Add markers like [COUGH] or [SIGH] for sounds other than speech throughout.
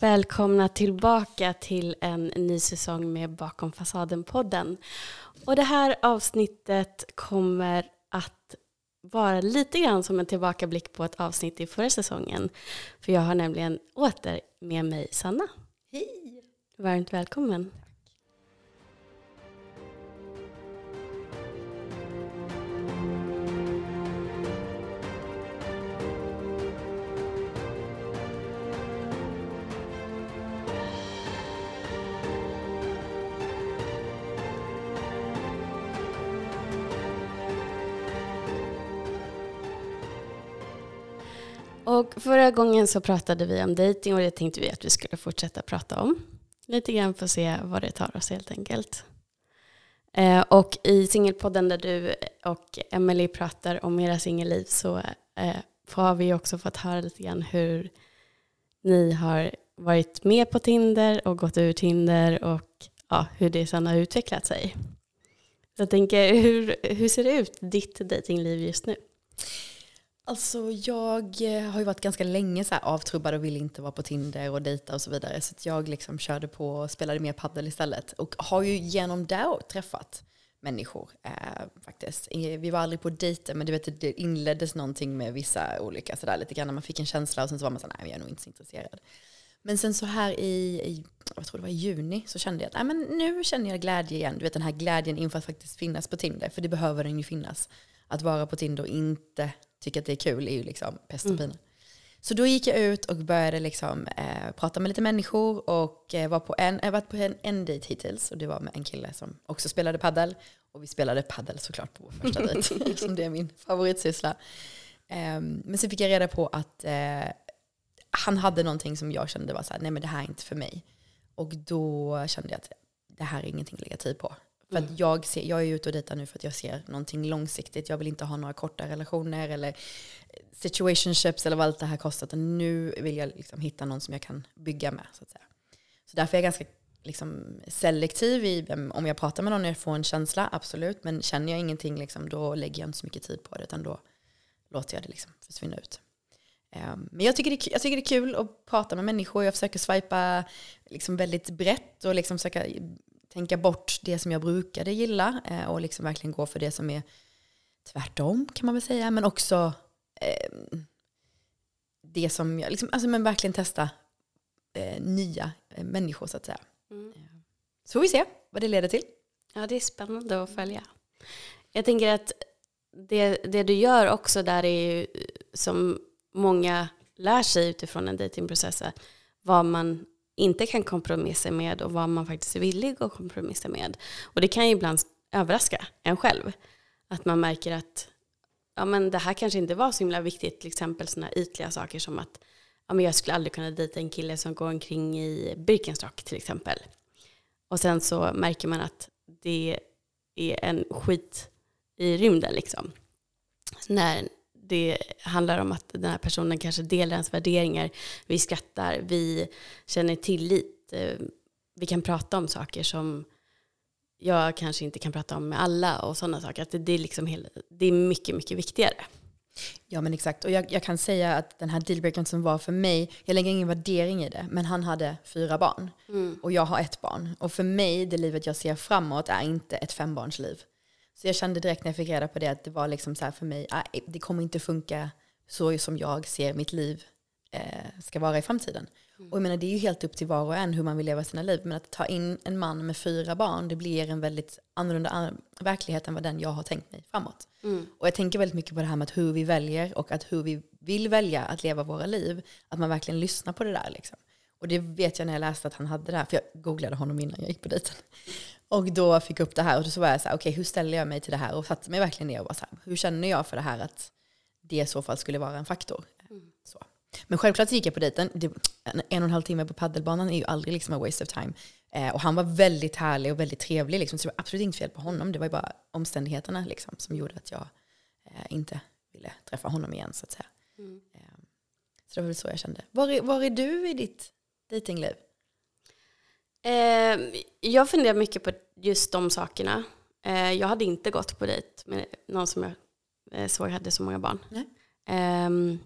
Välkomna tillbaka till en ny säsong med Bakom fasaden-podden. Och det här avsnittet kommer att vara lite grann som en tillbakablick på ett avsnitt i förra säsongen. För jag har nämligen åter med mig Sanna. Hej! Varmt välkommen. Och förra gången så pratade vi om dating och det tänkte vi att vi skulle fortsätta prata om. Lite grann för att se vad det tar oss helt enkelt. Eh, och i singelpodden där du och Emily pratar om era singelliv så eh, har vi också fått höra lite grann hur ni har varit med på Tinder och gått ur Tinder och ja, hur det sedan har utvecklat sig. Så jag tänker, hur, hur ser det ut, ditt datingliv just nu? Alltså jag eh, har ju varit ganska länge så här avtrubbad och vill inte vara på Tinder och dejta och så vidare. Så jag liksom körde på och spelade mer paddel istället. Och har ju genom det träffat människor eh, faktiskt. Vi var aldrig på dejter men du vet, det inleddes någonting med vissa olika sådär lite grann. Man fick en känsla och sen så var man så nej jag är nog inte så intresserad. Men sen så här i, i jag tror det var i juni, så kände jag att nej, men nu känner jag glädje igen. Du vet den här glädjen inför att faktiskt finnas på Tinder. För det behöver den ju finnas. Att vara på Tinder och inte tycka att det är kul är ju liksom pest och mm. pina. Mm. Så då gick jag ut och började liksom, eh, prata med lite människor och eh, var på en, jag har varit på en, en dejt hittills och det var med en kille som också spelade paddel. Och vi spelade paddel såklart på vår första [LAUGHS] dejt, eftersom det är min favoritsyssla. Eh, men sen fick jag reda på att eh, han hade någonting som jag kände var så här, nej men det här är inte för mig. Och då kände jag att det här är ingenting att lägga tid på. För att mm. jag, ser, jag är ute och dejtar nu för att jag ser någonting långsiktigt. Jag vill inte ha några korta relationer eller situationships eller vad allt det här kostar. nu vill jag liksom hitta någon som jag kan bygga med. Så, att säga. så därför är jag ganska liksom, selektiv i om jag pratar med någon och jag får en känsla, absolut. Men känner jag ingenting, liksom, då lägger jag inte så mycket tid på det. Utan då låter jag det liksom försvinna ut. Um, men jag tycker, det, jag tycker det är kul att prata med människor. Jag försöker swipa liksom väldigt brett och liksom försöka tänka bort det som jag brukade gilla eh, och liksom verkligen gå för det som är tvärtom kan man väl säga. Men också eh, det som jag, liksom, alltså men verkligen testa eh, nya eh, människor så att säga. Mm. Så får vi se vad det leder till. Ja, det är spännande att följa. Jag tänker att det, det du gör också där är ju som många lär sig utifrån en datingprocess vad man inte kan kompromissa med och vad man faktiskt är villig att kompromissa med. Och det kan ju ibland överraska en själv. Att man märker att ja, men det här kanske inte var så himla viktigt, till exempel sådana ytliga saker som att ja, men jag skulle aldrig kunna dejta en kille som går omkring i Birkenstock till exempel. Och sen så märker man att det är en skit i rymden liksom. När det handlar om att den här personen kanske delar ens värderingar. Vi skrattar, vi känner tillit. Eh, vi kan prata om saker som jag kanske inte kan prata om med alla och sådana saker. Att det, är liksom det är mycket, mycket viktigare. Ja men exakt. Och jag, jag kan säga att den här dealbreakern som var för mig, jag lägger ingen värdering i det, men han hade fyra barn. Mm. Och jag har ett barn. Och för mig, det livet jag ser framåt är inte ett fembarnsliv. Så jag kände direkt när jag fick reda på det att det var liksom så här för mig, äh, det kommer inte funka så som jag ser mitt liv eh, ska vara i framtiden. Mm. Och jag menar det är ju helt upp till var och en hur man vill leva sina liv. Men att ta in en man med fyra barn, det blir en väldigt annorlunda verklighet än vad den jag har tänkt mig framåt. Mm. Och jag tänker väldigt mycket på det här med hur vi väljer och att hur vi vill välja att leva våra liv. Att man verkligen lyssnar på det där liksom. Och det vet jag när jag läste att han hade det här, för jag googlade honom innan jag gick på dejten. Och då fick jag upp det här och så var jag så här, okej okay, hur ställer jag mig till det här? Och satte mig verkligen ner och var så här, hur känner jag för det här att det i så fall skulle vara en faktor? Mm. Så. Men självklart så gick jag på dejten. En, en och en halv timme på paddelbanan är ju aldrig liksom a waste of time. Eh, och han var väldigt härlig och väldigt trevlig. Liksom, så det var absolut inget fel på honom. Det var ju bara omständigheterna liksom, som gjorde att jag eh, inte ville träffa honom igen. Så att säga. Mm. Eh, så det var väl så jag kände. Var är, var är du i ditt dejtingliv? Eh, jag funderar mycket på just de sakerna. Eh, jag hade inte gått på dejt med någon som jag eh, såg hade så många barn. Eh,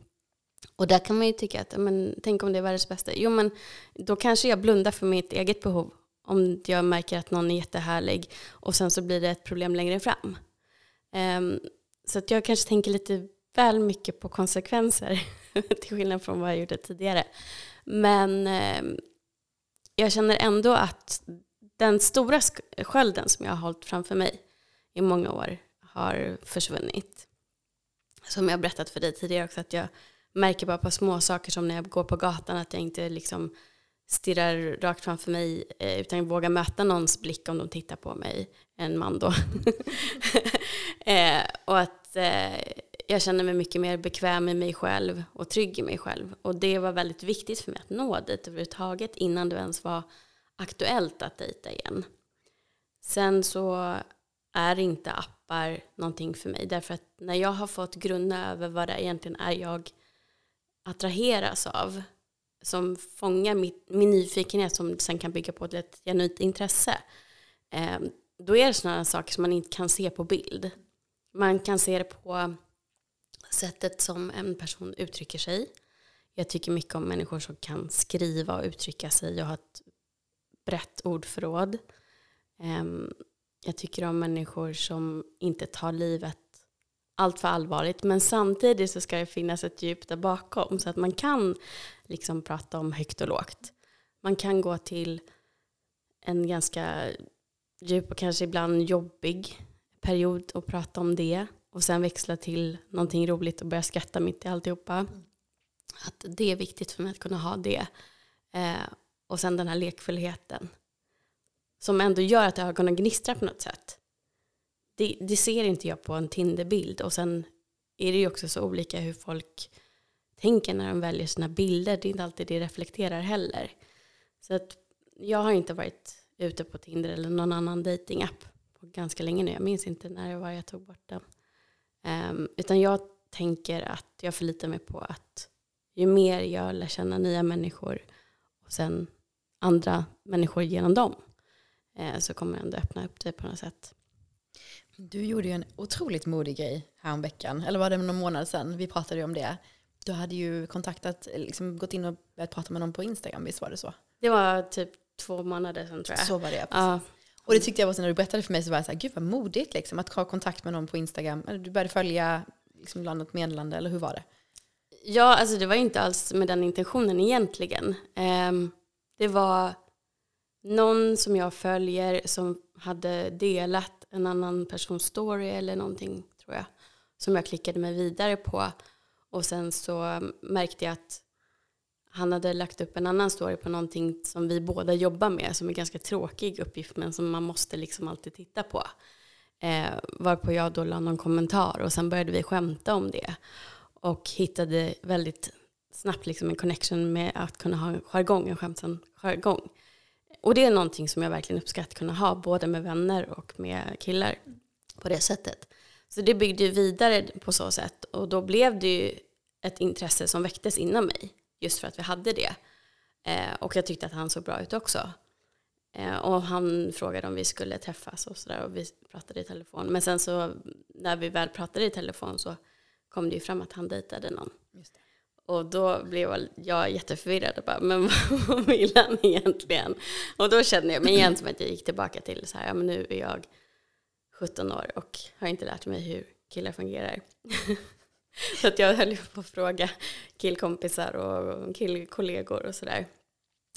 Och där kan man ju tycka att, men, tänk om det är världens bästa. Jo men då kanske jag blundar för mitt eget behov. Om jag märker att någon är jättehärlig och sen så blir det ett problem längre fram. Um, så att jag kanske tänker lite väl mycket på konsekvenser. [LAUGHS] till skillnad från vad jag gjorde tidigare. Men um, jag känner ändå att den stora skölden som jag har hållit framför mig i många år har försvunnit. Som jag berättat för dig tidigare också, att jag märker bara på små saker som när jag går på gatan att jag inte liksom stirrar rakt framför mig eh, utan vågar möta någons blick om de tittar på mig, en man då. [LAUGHS] eh, och att eh, jag känner mig mycket mer bekväm i mig själv och trygg i mig själv. Och det var väldigt viktigt för mig att nå dit överhuvudtaget innan det ens var aktuellt att dejta igen. Sen så är inte appar någonting för mig därför att när jag har fått grunna över vad det egentligen är jag attraheras av som fångar mitt, min nyfikenhet som sen kan bygga på ett genuint intresse. Eh, då är det sådana saker som man inte kan se på bild. Man kan se det på sättet som en person uttrycker sig. Jag tycker mycket om människor som kan skriva och uttrycka sig och ha ett brett ordförråd. Ehm, jag tycker om människor som inte tar livet allt för allvarligt. Men samtidigt så ska det finnas ett djup där bakom så att man kan liksom prata om högt och lågt. Man kan gå till en ganska djup och kanske ibland jobbig period och prata om det och sen växla till någonting roligt och börja skratta mitt i alltihopa. Att det är viktigt för mig att kunna ha det. Eh, och sen den här lekfullheten som ändå gör att ögonen gnistrar på något sätt. Det, det ser inte jag på en Tinderbild och sen är det ju också så olika hur folk tänker när de väljer sina bilder. Det är inte alltid det reflekterar heller. Så att jag har inte varit ute på Tinder eller någon annan datingapp på ganska länge nu. Jag minns inte när det var jag tog bort den. Um, utan jag tänker att jag förlitar mig på att ju mer jag lär känna nya människor och sen andra människor genom dem eh, så kommer jag ändå öppna upp det på något sätt. Du gjorde ju en otroligt modig grej häromveckan, eller var det någon månad sedan? Vi pratade ju om det. Du hade ju kontaktat, liksom gått in och börjat prata med någon på Instagram, visst var det så? Det var typ två månader sedan tror jag. Så var det, precis. Ja. Och det tyckte jag var så när du berättade för mig så var jag så här, gud vad modigt liksom att ha kontakt med någon på Instagram. Du började följa liksom något meddelande, eller hur var det? Ja, alltså det var inte alls med den intentionen egentligen. Um, det var någon som jag följer som hade delat en annan persons story eller någonting tror jag. Som jag klickade mig vidare på. Och sen så märkte jag att han hade lagt upp en annan story på någonting som vi båda jobbar med som är ganska tråkig uppgift men som man måste liksom alltid titta på. Eh, varpå jag då la någon kommentar och sen började vi skämta om det. Och hittade väldigt snabbt liksom en connection med att kunna ha en jargong, en skämtsam jargong. Och det är någonting som jag verkligen uppskattar att kunna ha, både med vänner och med killar på det sättet. Så det byggde ju vidare på så sätt och då blev det ju ett intresse som väcktes inom mig just för att vi hade det. Eh, och jag tyckte att han såg bra ut också. Eh, och han frågade om vi skulle träffas och sådär och vi pratade i telefon. Men sen så när vi väl pratade i telefon så kom det ju fram att han dejtade någon. Och då blev jag jätteförvirrad och bara, men [LAUGHS] vad vill han egentligen? Och då kände jag mig igen som att jag gick tillbaka till så här, ja men nu är jag 17 år och har inte lärt mig hur killar fungerar. [LAUGHS] [LAUGHS] så att jag höll på att fråga killkompisar och killkollegor och sådär.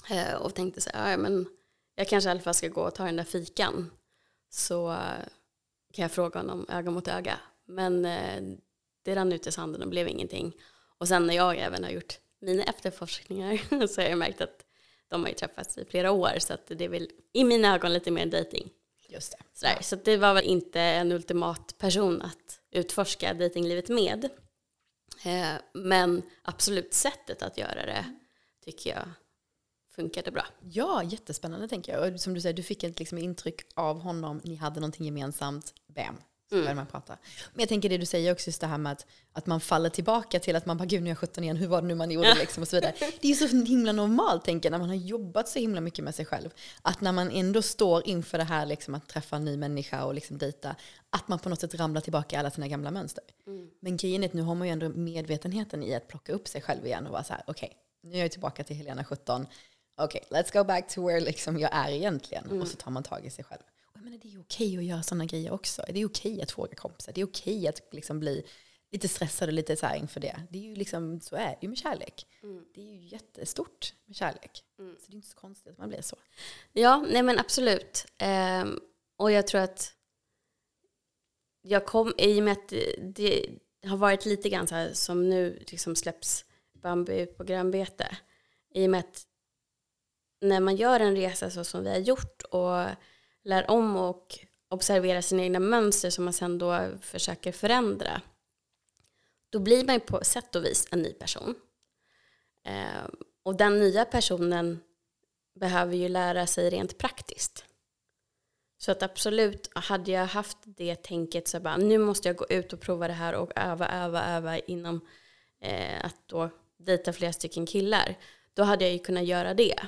Eh, och tänkte så här, ja men jag kanske i alla fall ska gå och ta den där fikan. Så kan jag fråga honom öga mot öga. Men eh, det rann ut i sanden och blev ingenting. Och sen när jag även har gjort mina efterforskningar [LAUGHS] så har jag märkt att de har ju träffats i flera år så att det är väl i mina ögon lite mer dating. Just det. Sådär. Så det var väl inte en ultimat person att utforska datinglivet med. Eh, men absolut sättet att göra det tycker jag funkade bra. Ja, jättespännande tänker jag. Och som du säger, du fick ett liksom intryck av honom, ni hade någonting gemensamt, bam, Mm. man prata. Men jag tänker det du säger också, just det här med att, att man faller tillbaka till att man bara, gud nu är jag 17 igen, hur var det nu man gjorde liksom och så vidare. Det är ju så himla normalt, tänker jag, när man har jobbat så himla mycket med sig själv. Att när man ändå står inför det här liksom, att träffa en ny människa och liksom dejta, att man på något sätt ramlar tillbaka i alla sina gamla mönster. Mm. Men grejen är att nu har man ju ändå medvetenheten i att plocka upp sig själv igen och vara så här, okej, okay, nu är jag tillbaka till Helena 17, okej, okay, let's go back to where liksom jag är egentligen. Mm. Och så tar man tag i sig själv. Menar, det är okej att göra sådana grejer också. Det är okej att fråga kompisar. Det är okej att liksom bli lite stressad och lite så här inför det. Det är ju liksom, så är det ju med kärlek. Mm. Det är ju jättestort med kärlek. Mm. Så det är inte så konstigt att man blir så. Ja, nej men absolut. Um, och jag tror att jag kom, i och med att det har varit lite grann så här som nu liksom släpps Bambi på grönbete. I och med att när man gör en resa så som vi har gjort och lär om och observerar sina egna mönster som man sen då försöker förändra. Då blir man ju på sätt och vis en ny person. Eh, och den nya personen behöver ju lära sig rent praktiskt. Så att absolut, hade jag haft det tänket så bara, nu måste jag gå ut och prova det här och öva, öva, öva inom eh, att då dejta flera stycken killar. Då hade jag ju kunnat göra det.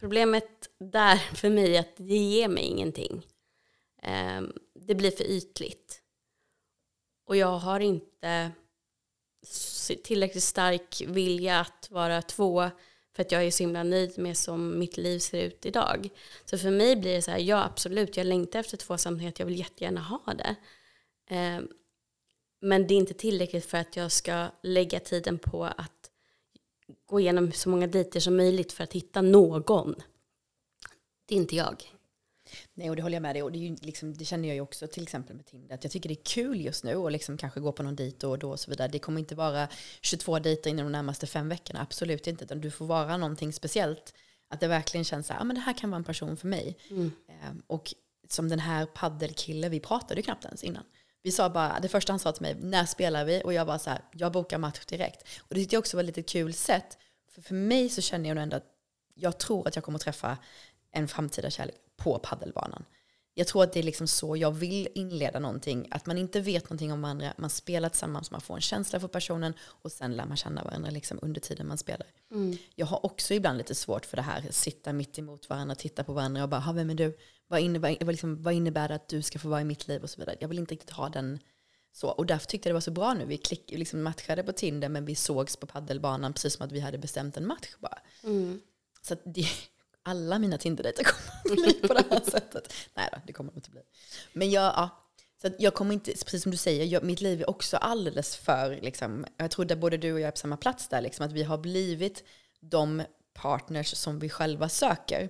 Problemet där [LAUGHS] för mig är att det ger mig ingenting. Ehm, det blir för ytligt. Och jag har inte tillräckligt stark vilja att vara två för att jag är så himla nöjd med som mitt liv ser ut idag. Så för mig blir det så här, ja absolut, jag längtar efter tvåsamhet, jag vill jättegärna ha det. Ehm, men det är inte tillräckligt för att jag ska lägga tiden på att gå igenom så många dejter som möjligt för att hitta någon. Det är inte jag. Nej, och det håller jag med dig och det, är ju liksom, det känner jag ju också till exempel med Tinder. Att jag tycker det är kul just nu och liksom kanske gå på någon dejt och då och så vidare. Det kommer inte vara 22 dejter inom de närmaste fem veckorna, absolut inte. Utan du får vara någonting speciellt. Att det verkligen känns så här, ah, men det här kan vara en person för mig. Mm. Ehm, och som den här paddelkille, vi pratade ju knappt ens innan. Vi sa bara, det första han sa till mig, när spelar vi? Och jag var så här, jag bokar match direkt. Och det tyckte jag också var ett lite kul sätt. För för mig så känner jag nog ändå att jag tror att jag kommer träffa en framtida kärlek på paddelbanan. Jag tror att det är liksom så jag vill inleda någonting. Att man inte vet någonting om varandra, man spelar tillsammans, man får en känsla för personen och sen lär man känna varandra liksom under tiden man spelar. Mm. Jag har också ibland lite svårt för det här, sitta mitt emot varandra, titta på varandra och bara, vem är du? Vad innebär, liksom, vad innebär det att du ska få vara i mitt liv och så vidare. Jag vill inte riktigt ha den så. Och därför tyckte jag det var så bra nu. Vi klick, liksom matchade på Tinder men vi sågs på paddelbanan precis som att vi hade bestämt en match bara. Mm. Så det, alla mina Tinder-dejter kommer att bli på det här sättet. Nej då, det kommer det inte bli. Men jag, ja, så jag kommer inte, precis som du säger, jag, mitt liv är också alldeles för, liksom, jag tror att både du och jag är på samma plats där, liksom, att vi har blivit de partners som vi själva söker.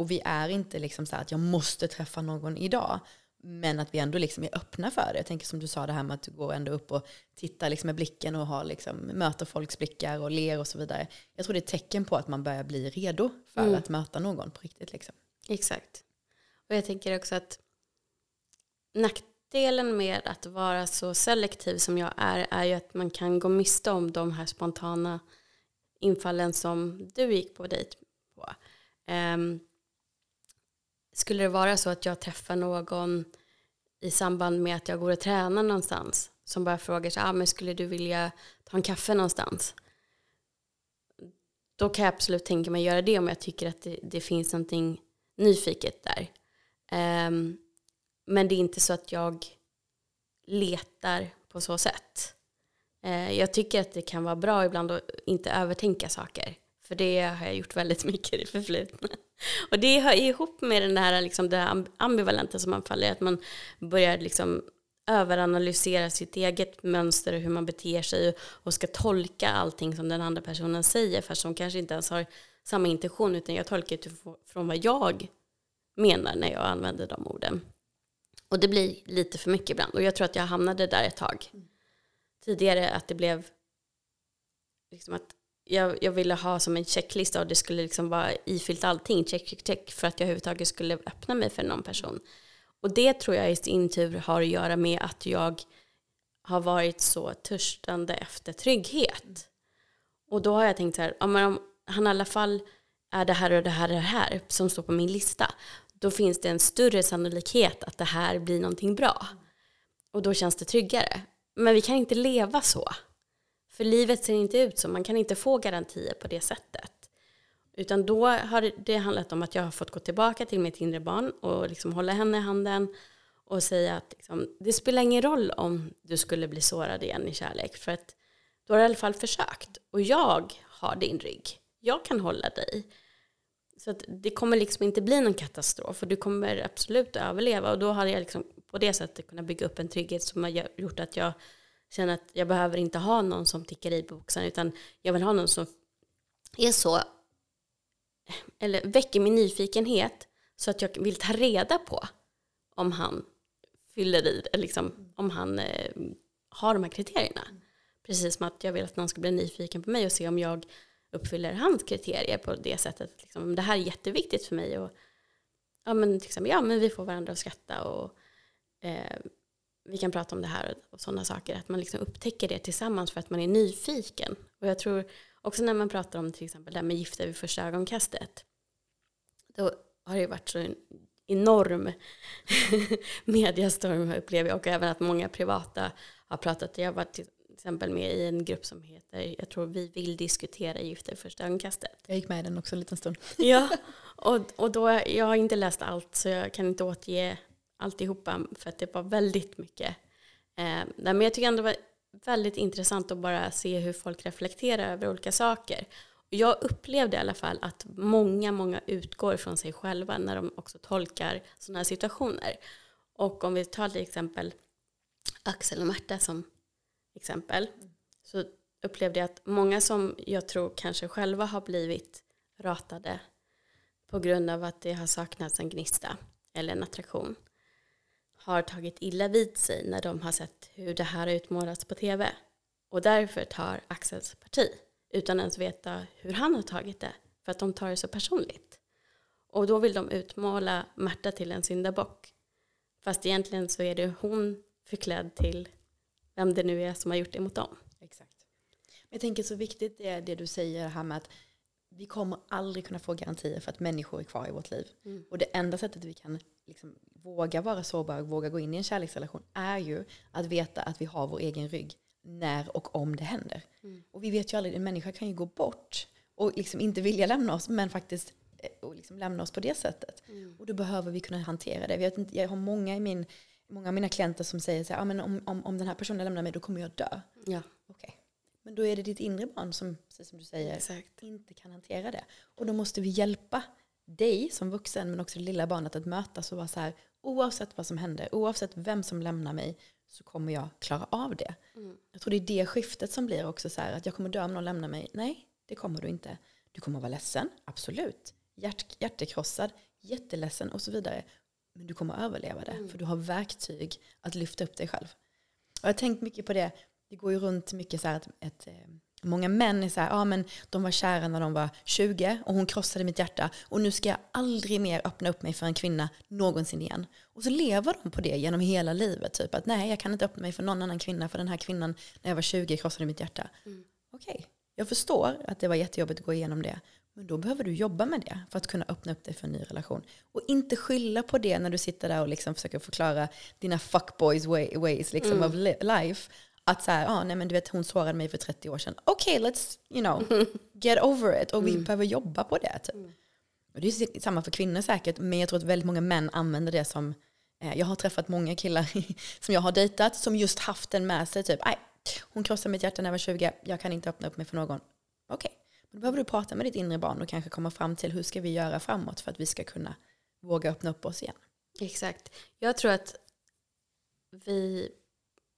Och vi är inte liksom så att jag måste träffa någon idag. Men att vi ändå liksom är öppna för det. Jag tänker som du sa det här med att du går ändå upp och tittar liksom med blicken och har liksom, möter folks blickar och ler och så vidare. Jag tror det är ett tecken på att man börjar bli redo för mm. att möta någon på riktigt. Liksom. Exakt. Och jag tänker också att nackdelen med att vara så selektiv som jag är är ju att man kan gå miste om de här spontana infallen som du gick på dejt på. Um, skulle det vara så att jag träffar någon i samband med att jag går och tränar någonstans som bara frågar så ah, men skulle du vilja ta en kaffe någonstans? Då kan jag absolut tänka mig att göra det om jag tycker att det, det finns någonting nyfiket där. Um, men det är inte så att jag letar på så sätt. Uh, jag tycker att det kan vara bra ibland att inte övertänka saker. För det har jag gjort väldigt mycket i det förflutna. Och det hör ihop med den här, liksom, det ambivalenta som man faller i, att man börjar liksom överanalysera sitt eget mönster och hur man beter sig och ska tolka allting som den andra personen säger fast de kanske inte ens har samma intention utan jag tolkar utifrån vad jag menar när jag använder de orden. Och det blir lite för mycket ibland och jag tror att jag hamnade där ett tag. Tidigare att det blev liksom att jag, jag ville ha som en checklista och det skulle liksom vara ifyllt allting, check, check, check, för att jag överhuvudtaget skulle öppna mig för någon person. Och det tror jag i sin tur har att göra med att jag har varit så törstande efter trygghet. Och då har jag tänkt så här, om han i alla fall är det här och det här och det här som står på min lista, då finns det en större sannolikhet att det här blir någonting bra. och då känns det tryggare. Men vi kan inte leva så. För livet ser inte ut så, man kan inte få garantier på det sättet. Utan då har det handlat om att jag har fått gå tillbaka till mitt inre barn och liksom hålla henne i handen och säga att liksom, det spelar ingen roll om du skulle bli sårad igen i kärlek. För att du har i alla fall försökt. Och jag har din rygg. Jag kan hålla dig. Så att det kommer liksom inte bli någon katastrof och du kommer absolut överleva. Och då har jag liksom på det sättet kunnat bygga upp en trygghet som har gjort att jag känner att jag behöver inte ha någon som tickar i boxen utan jag vill ha någon som är så eller väcker min nyfikenhet så att jag vill ta reda på om han fyller i, liksom, om han eh, har de här kriterierna. Precis som att jag vill att någon ska bli nyfiken på mig och se om jag uppfyller hans kriterier på det sättet. Liksom, det här är jätteviktigt för mig. Och, ja, men, liksom, ja, men vi får varandra att skratta och eh, vi kan prata om det här och, sådana saker. Att man liksom upptäcker det tillsammans för att man är nyfiken. Och jag tror också när man pratar om till exempel det här med gifter vid första ögonkastet. Då har det ju varit så en enorm [LAUGHS] mediastorm upplever jag och även att många privata har pratat. Jag har varit till exempel med i en grupp som heter, jag tror vi vill diskutera gifter första ögonkastet. Jag gick med i den också en liten stund. ja, och, och då, jag har inte läst allt så jag kan inte återge alltihopa för att det var väldigt mycket. Eh, men jag tycker ändå det var väldigt intressant att bara se hur folk reflekterar över olika saker. Jag upplevde i alla fall att många, många utgår från sig själva när de också tolkar sådana här situationer. Och om vi tar till exempel Axel och Märta som exempel så upplevde jag att många som jag tror kanske själva har blivit ratade på grund av att det har saknats en gnista eller en attraktion har tagit illa vid sig när de har sett hur det här har utmålats på tv. Och därför tar Axels parti utan ens veta hur han har tagit det. För att de tar det så personligt. Och då vill de utmåla Märta till en syndabock. Fast egentligen så är det hon förklädd till vem det nu är som har gjort det mot dem. Exakt. Jag tänker så viktigt det är det du säger här med att vi kommer aldrig kunna få garantier för att människor är kvar i vårt liv. Mm. Och det enda sättet vi kan liksom våga vara sårbara och våga gå in i en kärleksrelation är ju att veta att vi har vår egen rygg när och om det händer. Mm. Och vi vet ju aldrig, en människa kan ju gå bort och liksom inte vilja lämna oss men faktiskt eh, och liksom lämna oss på det sättet. Mm. Och då behöver vi kunna hantera det. Jag, inte, jag har många, i min, många av mina klienter som säger så här, ah, men om, om, om den här personen lämnar mig då kommer jag dö. Ja. Okay. Men då är det ditt inre barn som, som du säger, Exakt. inte kan hantera det. Och då måste vi hjälpa dig som vuxen men också det lilla barnet att mötas och vara så här, oavsett vad som händer, oavsett vem som lämnar mig så kommer jag klara av det. Mm. Jag tror det är det skiftet som blir också så här, att jag kommer dö om någon lämnar mig. Nej, det kommer du inte. Du kommer vara ledsen, absolut. Hjärt, hjärtekrossad, jätteledsen och så vidare. Men du kommer överleva det, mm. för du har verktyg att lyfta upp dig själv. Och jag har tänkt mycket på det, det går ju runt mycket så här att ett, eh, Många män är så här, ja men de var kära när de var 20 och hon krossade mitt hjärta och nu ska jag aldrig mer öppna upp mig för en kvinna någonsin igen. Och så lever de på det genom hela livet. Typ att nej, jag kan inte öppna mig för någon annan kvinna för den här kvinnan när jag var 20 krossade mitt hjärta. Mm. Okej, okay. jag förstår att det var jättejobbigt att gå igenom det. Men då behöver du jobba med det för att kunna öppna upp dig för en ny relation. Och inte skylla på det när du sitter där och liksom försöker förklara dina fuckboys ways liksom mm. of life. Att så här, ah, nej men du vet hon sårade mig för 30 år sedan. Okej, okay, let's you know, [LAUGHS] get over it. Och vi mm. behöver jobba på det. Typ. Mm. Och det är samma för kvinnor säkert, men jag tror att väldigt många män använder det som, eh, jag har träffat många killar [LAUGHS] som jag har dejtat som just haft den med sig. Typ, hon krossade mitt hjärta när jag var 20, jag kan inte öppna upp mig för någon. Okej, okay. då behöver du prata med ditt inre barn och kanske komma fram till hur ska vi göra framåt för att vi ska kunna våga öppna upp oss igen. Exakt. Jag tror att vi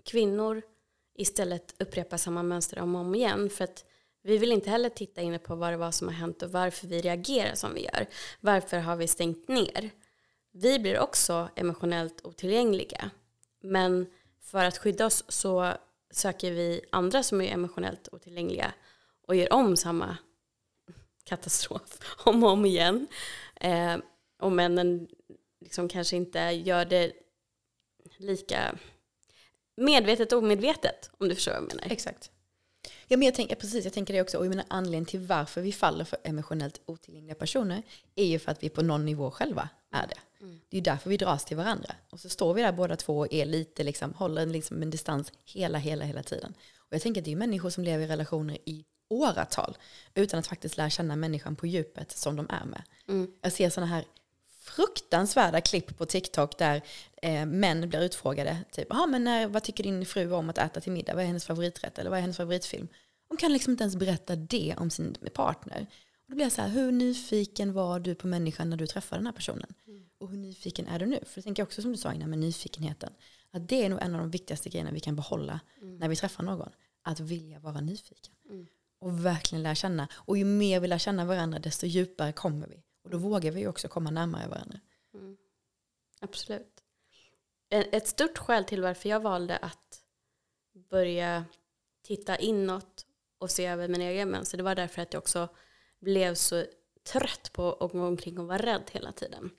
kvinnor istället upprepa samma mönster om och om igen. För att vi vill inte heller titta inne på vad det var som har hänt och varför vi reagerar som vi gör. Varför har vi stängt ner? Vi blir också emotionellt otillgängliga. Men för att skydda oss så söker vi andra som är emotionellt otillgängliga och gör om samma [LAUGHS] katastrof [LAUGHS] om och om igen. Eh, och männen liksom kanske inte gör det lika medvetet och omedvetet, om du förstår vad jag menar. Exakt. Ja, men jag tänker, precis, jag tänker det också. Och jag menar, anledningen till varför vi faller för emotionellt otillgängliga personer är ju för att vi på någon nivå själva är det. Mm. Det är ju därför vi dras till varandra. Och så står vi där båda två och är lite, liksom, håller en, liksom en distans hela, hela, hela tiden. Och jag tänker att det är människor som lever i relationer i åratal utan att faktiskt lära känna människan på djupet som de är med. Mm. Jag ser sådana här fruktansvärda klipp på TikTok där eh, män blir utfrågade. Typ, men när, vad tycker din fru om att äta till middag? Vad är hennes favoriträtt? Eller vad är hennes favoritfilm? De kan liksom inte ens berätta det om sin partner. Och då blir jag så här, hur nyfiken var du på människan när du träffade den här personen? Mm. Och hur nyfiken är du nu? För det tänker jag också som du sa innan med nyfikenheten. Att det är nog en av de viktigaste grejerna vi kan behålla mm. när vi träffar någon. Att vilja vara nyfiken. Mm. Och verkligen lära känna. Och ju mer vi lär känna varandra desto djupare kommer vi. Och då vågar vi också komma närmare varandra. Mm. Absolut. Ett stort skäl till varför jag valde att börja titta inåt och se över min egen mönster, det var därför att jag också blev så trött på att gå omkring och vara rädd hela tiden.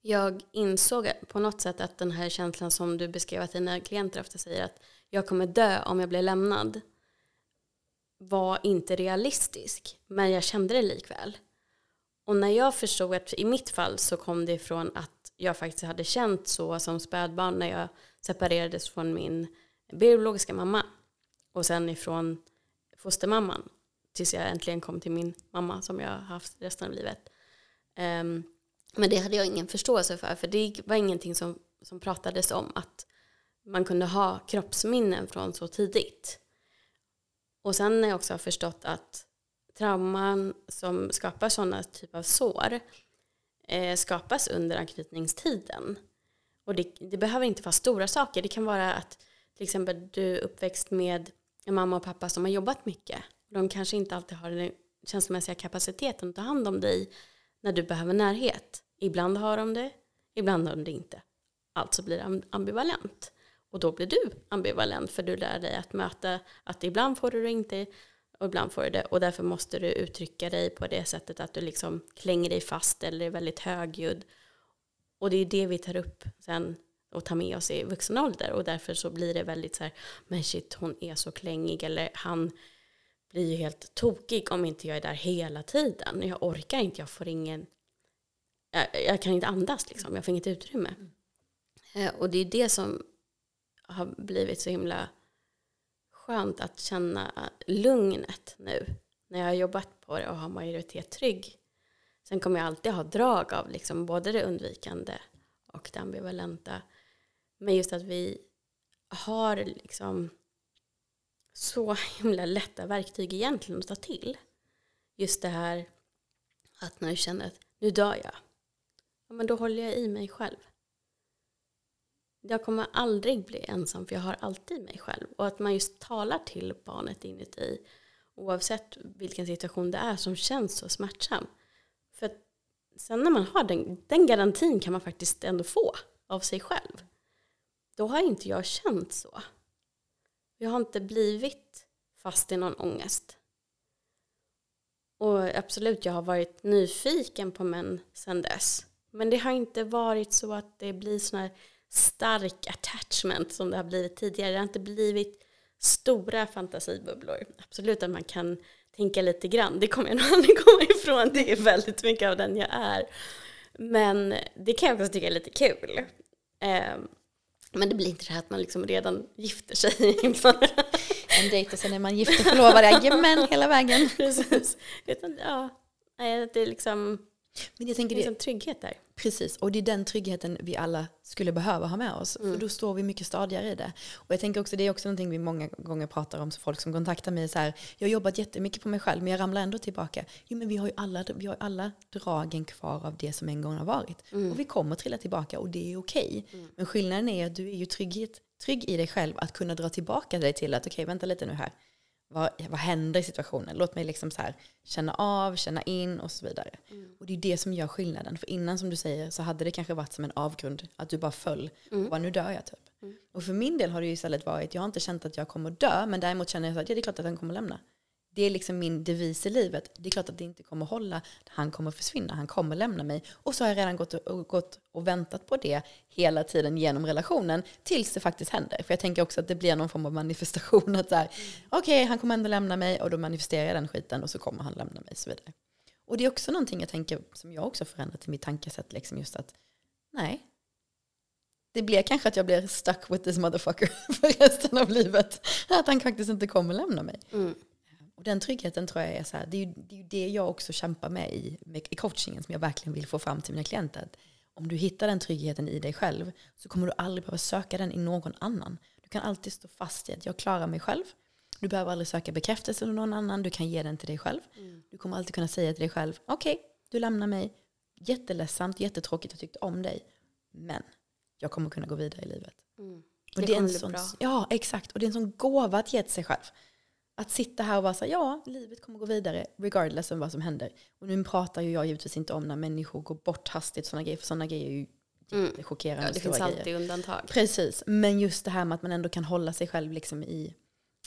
Jag insåg på något sätt att den här känslan som du beskrev att dina klienter ofta säger att jag kommer dö om jag blir lämnad var inte realistisk, men jag kände det likväl. Och när jag förstod att i mitt fall så kom det ifrån att jag faktiskt hade känt så som spädbarn när jag separerades från min biologiska mamma och sen ifrån fostermamman tills jag äntligen kom till min mamma som jag har haft resten av livet. Um, men det hade jag ingen förståelse för, för det var ingenting som, som pratades om att man kunde ha kroppsminnen från så tidigt. Och sen när jag också har förstått att trauman som skapar sådana typer av sår eh, skapas under anknytningstiden. Och det, det, behöver inte vara stora saker. Det kan vara att till exempel du är uppväxt med en mamma och pappa som har jobbat mycket. De kanske inte alltid har den känslomässiga kapaciteten att ta hand om dig när du behöver närhet. Ibland har de det, ibland har de det inte. Alltså blir det ambivalent. Och då blir du ambivalent för du lär dig att möta att ibland får du det inte och ibland får du det. Och därför måste du uttrycka dig på det sättet att du liksom klänger dig fast eller är väldigt högljudd. Och det är det vi tar upp sen och tar med oss i vuxen ålder. Och därför så blir det väldigt så här, men shit hon är så klängig eller han blir ju helt tokig om inte jag är där hela tiden. Jag orkar inte, jag får ingen, jag, jag kan inte andas liksom, jag får inget utrymme. Mm. Eh, och det är det som har blivit så himla skönt att känna lugnet nu när jag har jobbat på det och har majoritet trygg. Sen kommer jag alltid ha drag av liksom både det undvikande och det ambivalenta. Men just att vi har liksom så himla lätta verktyg egentligen att ta till. Just det här att när du känner att nu dör jag, ja, men då håller jag i mig själv. Jag kommer aldrig bli ensam för jag har alltid mig själv. Och att man just talar till barnet inuti oavsett vilken situation det är som känns så smärtsam. För sen när man har den, den garantin kan man faktiskt ändå få av sig själv. Då har inte jag känt så. Jag har inte blivit fast i någon ångest. Och absolut, jag har varit nyfiken på män sedan dess. Men det har inte varit så att det blir sådana här stark attachment som det har blivit tidigare. Det har inte blivit stora fantasibubblor. Absolut att man kan tänka lite grann, det kommer jag nog [LAUGHS] aldrig komma ifrån. Det är väldigt mycket av den jag är. Men det kan jag också tycka är lite kul. Ehm, men det blir inte det här att man liksom redan gifter sig. [LAUGHS] en dejt och sen är man gift och förlovad, jajamän hela vägen. [LAUGHS] Precis. Utan, ja, det är liksom men jag tänker det en trygghet där. Precis, och det är den tryggheten vi alla skulle behöva ha med oss. Mm. För då står vi mycket stadigare i det. Och jag tänker också, det är också någonting vi många gånger pratar om, så folk som kontaktar mig så här, jag har jobbat jättemycket på mig själv, men jag ramlar ändå tillbaka. Jo men vi har ju alla, vi har alla dragen kvar av det som en gång har varit. Mm. Och vi kommer trilla tillbaka och det är okej. Okay. Mm. Men skillnaden är att du är ju trygghet, trygg i dig själv att kunna dra tillbaka dig till att okej, okay, vänta lite nu här vad, vad händer i situationen? Låt mig liksom så här, känna av, känna in och så vidare. Mm. Och det är det som gör skillnaden. För innan som du säger så hade det kanske varit som en avgrund. Att du bara föll mm. och bara nu dör jag typ. Mm. Och för min del har det ju istället varit, jag har inte känt att jag kommer dö. Men däremot känner jag att ja, det är klart att den kommer lämna. Det är liksom min devis i livet. Det är klart att det inte kommer hålla. Han kommer försvinna, han kommer lämna mig. Och så har jag redan gått och, gått och väntat på det hela tiden genom relationen tills det faktiskt händer. För jag tänker också att det blir någon form av manifestation. Att så här, okej, okay, han kommer ändå lämna mig och då manifesterar jag den skiten och så kommer han lämna mig och så vidare. Och det är också någonting jag tänker som jag också förändrat i mitt tankesätt. Liksom just att Nej. Det blir kanske att jag blir stuck with this motherfucker [LAUGHS] för resten av livet. Att han faktiskt inte kommer lämna mig. Mm. Och den tryggheten tror jag är så här, det är ju det, är ju det jag också kämpar med i, med, i coachingen som jag verkligen vill få fram till mina klienter. Att om du hittar den tryggheten i dig själv så kommer du aldrig behöva söka den i någon annan. Du kan alltid stå fast i att jag klarar mig själv. Du behöver aldrig söka bekräftelse av någon annan, du kan ge den till dig själv. Mm. Du kommer alltid kunna säga till dig själv, okej, du lämnar mig, jätteledsamt, jättetråkigt, jag tyckte om dig. Men jag kommer kunna gå vidare i livet. Mm. Och Det det är en sån, bra. ja, exakt. Och det är en sån gåva att ge till sig själv. Att sitta här och vara så här, ja, livet kommer gå vidare regardless av vad som händer. Och nu pratar ju jag givetvis inte om när människor går bort hastigt, sådana grejer, för sådana grejer är ju Mm. jättechockerande Ja, det finns grejer. alltid undantag. Precis, men just det här med att man ändå kan hålla sig själv liksom i,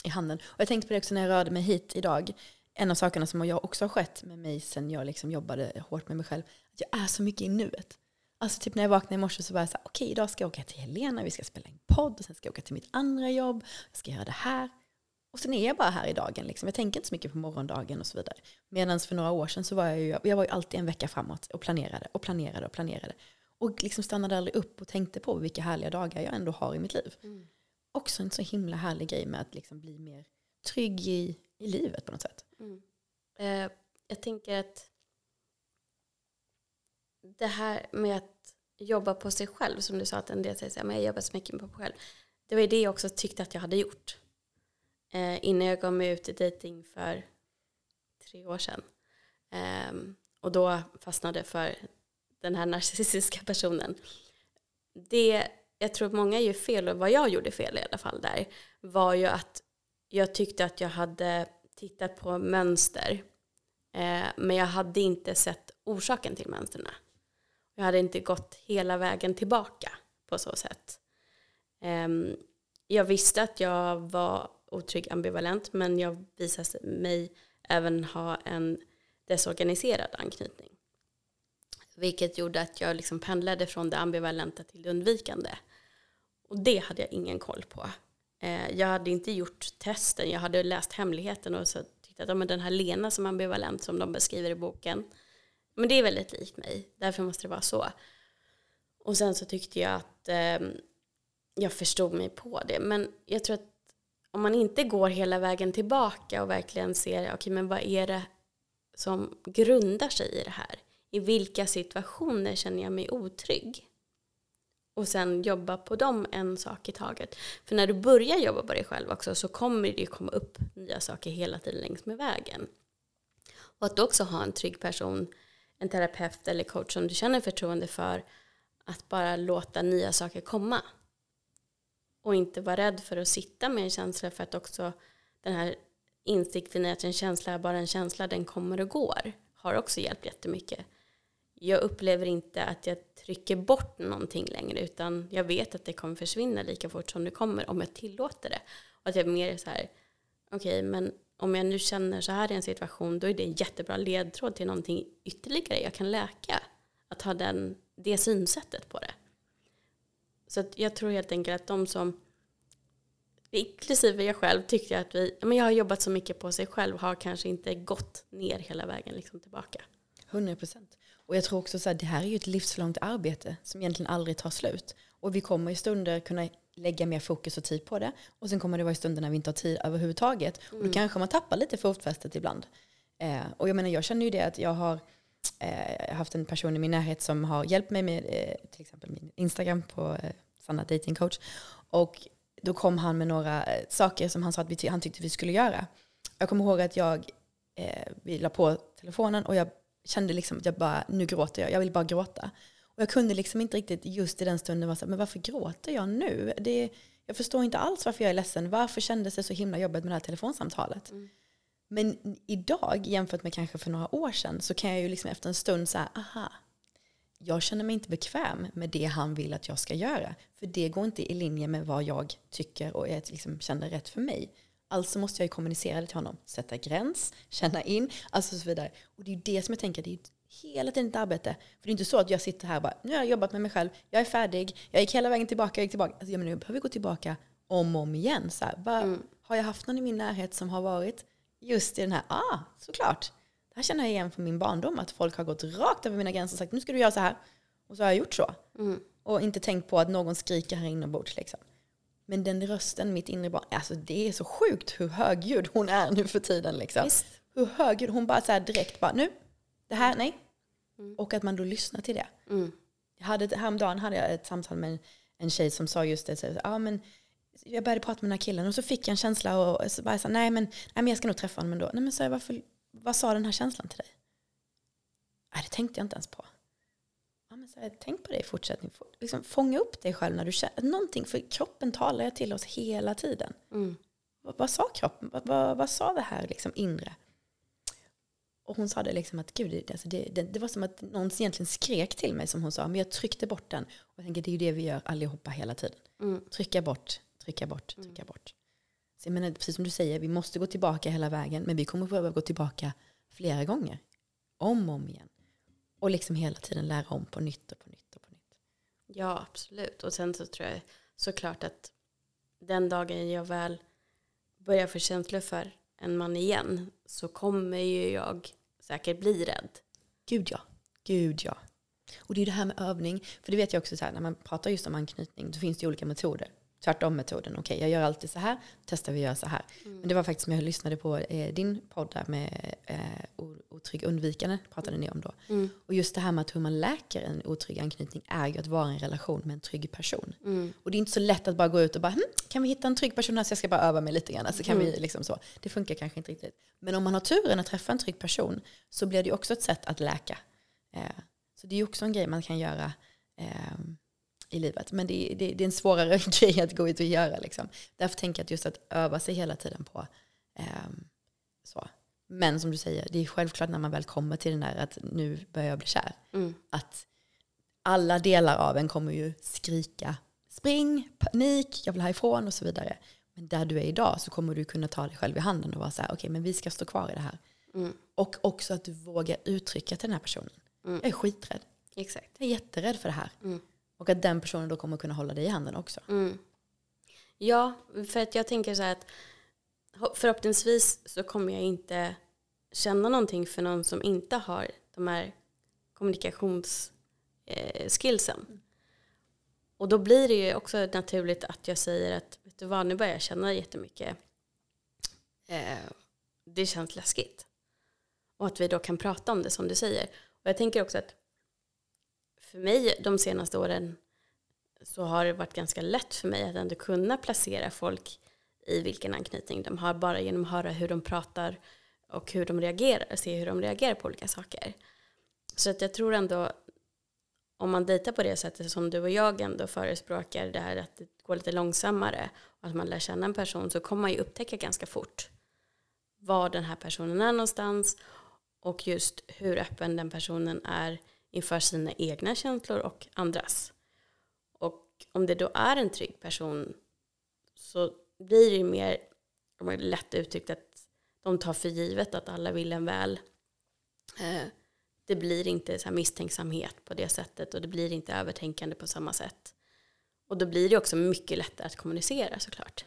i handen. Och jag tänkte på det också när jag rörde mig hit idag. En av sakerna som jag också har skett med mig sen jag liksom jobbade hårt med mig själv, att jag är så mycket i nuet. Alltså typ när jag vaknade i morse så var jag så här, okej idag ska jag åka till Helena, vi ska spela en podd, och sen ska jag åka till mitt andra jobb, jag ska göra det här. Och sen är jag bara här i dagen. Liksom. Jag tänker inte så mycket på morgondagen och så vidare. Medan för några år sedan så var jag ju, jag var ju alltid en vecka framåt och planerade och planerade och planerade. Och liksom stannade aldrig upp och tänkte på vilka härliga dagar jag ändå har i mitt liv. Mm. Också en så himla härlig grej med att liksom bli mer trygg i, i livet på något sätt. Mm. Eh, jag tänker att det här med att jobba på sig själv, som du sa att en del säger så här, men jag jobbar så mycket på mig själv. Det var ju det jag också tyckte att jag hade gjort. Eh, innan jag gav mig ut i dating för tre år sedan. Eh, och då fastnade för den här narcissistiska personen. Det jag tror att många gör fel, och vad jag gjorde fel i alla fall där, var ju att jag tyckte att jag hade tittat på mönster. Eh, men jag hade inte sett orsaken till mönstren. Jag hade inte gått hela vägen tillbaka på så sätt. Eh, jag visste att jag var otrygg ambivalent men jag visade mig även ha en desorganiserad anknytning. Vilket gjorde att jag liksom pendlade från det ambivalenta till det undvikande. Och det hade jag ingen koll på. Eh, jag hade inte gjort testen, jag hade läst hemligheten och så tyckte att ja, men den här Lena som ambivalent som de beskriver i boken, men det är väldigt likt mig, därför måste det vara så. Och sen så tyckte jag att eh, jag förstod mig på det, men jag tror att om man inte går hela vägen tillbaka och verkligen ser, okay, men vad är det som grundar sig i det här? I vilka situationer känner jag mig otrygg? Och sen jobba på dem en sak i taget. För när du börjar jobba på dig själv också så kommer det ju komma upp nya saker hela tiden längs med vägen. Och att du också ha en trygg person, en terapeut eller coach som du känner förtroende för, att bara låta nya saker komma. Och inte vara rädd för att sitta med en känsla för att också den här insikten i att en känsla är bara en känsla, den kommer och går, har också hjälpt jättemycket. Jag upplever inte att jag trycker bort någonting längre utan jag vet att det kommer försvinna lika fort som det kommer om jag tillåter det. Och att jag är mer så här, okej men om jag nu känner så här i en situation då är det en jättebra ledtråd till någonting ytterligare jag kan läka. Att ha den, det synsättet på det. Så att jag tror helt enkelt att de som, inklusive jag själv, tyckte att vi, men jag har jobbat så mycket på sig själv har kanske inte gått ner hela vägen liksom tillbaka. 100 procent. Och jag tror också så här, det här är ju ett livslångt arbete som egentligen aldrig tar slut. Och vi kommer i stunder kunna lägga mer fokus och tid på det. Och sen kommer det vara i stunder när vi inte har tid överhuvudtaget. Och då kanske man tappar lite fotfästet ibland. Eh, och jag menar, jag känner ju det att jag har eh, haft en person i min närhet som har hjälpt mig med eh, till exempel min Instagram på eh, Sanna Dating Coach. Och då kom han med några eh, saker som han sa att vi ty- han tyckte vi skulle göra. Jag kommer ihåg att jag eh, vi la på telefonen och jag kände liksom att jag bara, nu gråter jag, jag vill bara gråta. Och jag kunde liksom inte riktigt just i den stunden vara så här, men varför gråter jag nu? Det, jag förstår inte alls varför jag är ledsen. Varför kändes det så himla jobbigt med det här telefonsamtalet? Mm. Men idag, jämfört med kanske för några år sedan, så kan jag ju liksom efter en stund säga, aha, jag känner mig inte bekväm med det han vill att jag ska göra. För det går inte i linje med vad jag tycker och jag liksom känner rätt för mig. Alltså måste jag ju kommunicera det till honom. Sätta gräns, känna in, alltså så vidare. Och det är ju det som jag tänker, det är ju hela tiden ett arbete. För det är inte så att jag sitter här och bara, nu har jag jobbat med mig själv, jag är färdig, jag gick hela vägen tillbaka, jag gick tillbaka. Alltså, jag, menar, jag behöver gå tillbaka om och om igen. Så här, bara, Har jag haft någon i min närhet som har varit just i den här, ah, såklart. Det här känner jag igen från min barndom, att folk har gått rakt över mina gränser och sagt, nu ska du göra så här. Och så har jag gjort så. Mm. Och inte tänkt på att någon skriker här inombords liksom. Men den rösten, mitt inre barn, alltså det är så sjukt hur högljudd hon är nu för tiden liksom. Visst. Hur högljudd, hon bara så här direkt bara nu, det här, nej. Och att man då lyssnar till det. Mm. Jag hade, häromdagen hade jag ett samtal med en, en tjej som sa just det. Så, ja, men jag började prata med den här killen och så fick jag en känsla och så bara så, nej, men, nej men jag ska nog träffa honom ändå. Nej men så jag, varför, vad sa den här känslan till dig? Nej det tänkte jag inte ens på. Ja, men så här, tänk på det i fortsättningen. Liksom, fånga upp dig själv när du känner någonting. För kroppen talar ju till oss hela tiden. Mm. Vad, vad sa kroppen? Vad, vad, vad sa det här liksom inre? Och hon sa det liksom att gud, det, alltså det, det, det var som att någon egentligen skrek till mig som hon sa. Men jag tryckte bort den. Och jag tänker det är ju det vi gör allihopa hela tiden. Mm. Trycka bort, trycka bort, trycka bort. Så jag menar, precis som du säger, vi måste gå tillbaka hela vägen. Men vi kommer behöva gå tillbaka flera gånger. Om och om igen. Och liksom hela tiden lära om på nytt och på nytt och på nytt. Ja, absolut. Och sen så tror jag såklart att den dagen jag väl börjar få känslor för en man igen så kommer ju jag säkert bli rädd. Gud ja. Gud ja. Och det är det här med övning. För det vet jag också så här, när man pratar just om anknytning, då finns det ju olika metoder. Tvärtom-metoden, okej jag gör alltid så här, testar vi att göra så här. Men det var faktiskt som jag lyssnade på eh, din podd där med eh, otrygg undvikande, pratade ni om då. Mm. Och just det här med att hur man läker en otrygg anknytning är ju att vara i en relation med en trygg person. Mm. Och det är inte så lätt att bara gå ut och bara, hm, kan vi hitta en trygg person här så jag ska bara öva mig lite grann. Så kan vi liksom så. Det funkar kanske inte riktigt. Men om man har turen att träffa en trygg person så blir det ju också ett sätt att läka. Eh, så det är ju också en grej man kan göra eh, i livet. Men det, det, det är en svårare [LAUGHS] grej att gå ut och göra. Liksom. Därför tänker jag att just att öva sig hela tiden på ehm, så. Men som du säger, det är självklart när man väl kommer till den där att nu börjar jag bli kär. Mm. Att alla delar av en kommer ju skrika spring, panik, jag vill härifrån och så vidare. Men där du är idag så kommer du kunna ta dig själv i handen och vara så här, okej men vi ska stå kvar i det här. Mm. Och också att du vågar uttrycka till den här personen. Mm. Jag är skiträdd. Exakt. Jag är jätterädd för det här. Mm. Och att den personen då kommer kunna hålla dig i handen också. Mm. Ja, för att jag tänker så här att ho- förhoppningsvis så kommer jag inte känna någonting för någon som inte har de här kommunikationsskillsen. Eh, skillsen. och då blir det ju också naturligt att jag säger att vet du vad, nu börjar jag känna jättemycket. Eh, det känns läskigt. Och att vi då kan prata om det som du säger. Och jag tänker också att för mig de senaste åren så har det varit ganska lätt för mig att ändå kunna placera folk i vilken anknytning de har bara genom att höra hur de pratar och hur de reagerar, se hur de reagerar på olika saker. Så att jag tror ändå om man dejtar på det sättet som du och jag ändå förespråkar det här att det går lite långsammare och att man lär känna en person så kommer man ju upptäcka ganska fort var den här personen är någonstans och just hur öppen den personen är inför sina egna känslor och andras. Och om det då är en trygg person så blir det ju mer om det är lätt uttryckt att de tar för givet att alla vill en väl. Eh, det blir inte så här misstänksamhet på det sättet och det blir inte övertänkande på samma sätt. Och då blir det också mycket lättare att kommunicera såklart.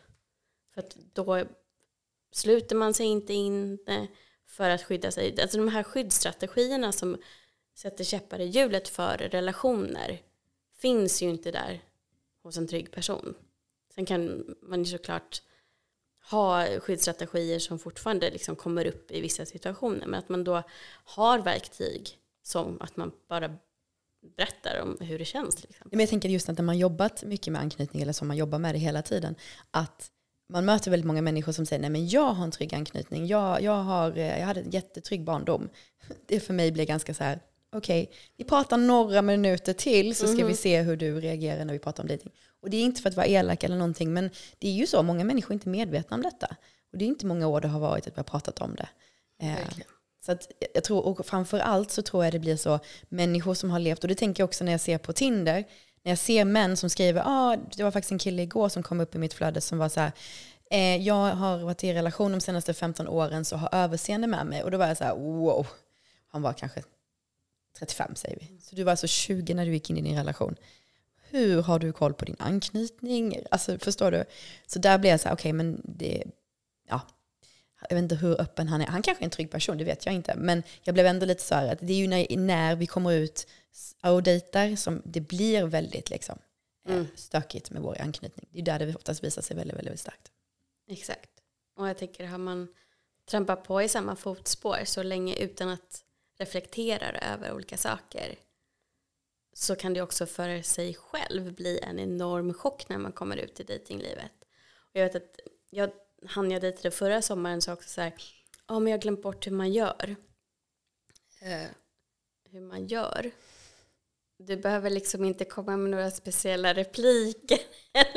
För att då sluter man sig inte in eh, för att skydda sig. Alltså de här skyddsstrategierna som sätter käppar i hjulet för relationer finns ju inte där hos en trygg person. Sen kan man ju såklart ha skyddsstrategier som fortfarande liksom kommer upp i vissa situationer men att man då har verktyg som att man bara berättar om hur det känns. Till exempel. Men jag tänker just att när man jobbat mycket med anknytning eller som man jobbar med det hela tiden, att man möter väldigt många människor som säger nej men jag har en trygg anknytning, jag, jag, har, eh, jag hade en jättetrygg barndom. [LAUGHS] Det för mig blir ganska så här, okej, vi pratar några minuter till så ska vi se hur du reagerar när vi pratar om dejting. Och det är inte för att vara elak eller någonting, men det är ju så, många människor är inte medvetna om detta. Och det är inte många år det har varit att vi har pratat om det. Eh, Verkligen. så att jag tror, och framför allt så tror jag det blir så, människor som har levt, och det tänker jag också när jag ser på Tinder, när jag ser män som skriver, ah, det var faktiskt en kille igår som kom upp i mitt flöde som var så här, eh, jag har varit i relation de senaste 15 åren så har överseende med mig. Och då var jag så här, wow. Han var kanske 35 säger vi. Så du var alltså 20 när du gick in i din relation. Hur har du koll på din anknytning? Alltså förstår du? Så där blev jag så här, okej men det, ja. Jag vet inte hur öppen han är. Han kanske är en trygg person, det vet jag inte. Men jag blev ändå lite så här att det är ju när, när vi kommer ut och dejtar som det blir väldigt liksom, eh, Mm. stökigt med vår anknytning. Det är där det oftast visar sig väldigt, väldigt starkt. Exakt. Och jag tänker, har man trampat på i samma fotspår så länge utan att reflektera över olika saker så kan det också för sig själv bli en enorm chock när man kommer ut i dejtinglivet. Och jag vet att jag, han jag dejtade förra sommaren sa också så här, ja men jag har glömt bort hur man gör. Eh, hur man gör. Du behöver liksom inte komma med några speciella repliker.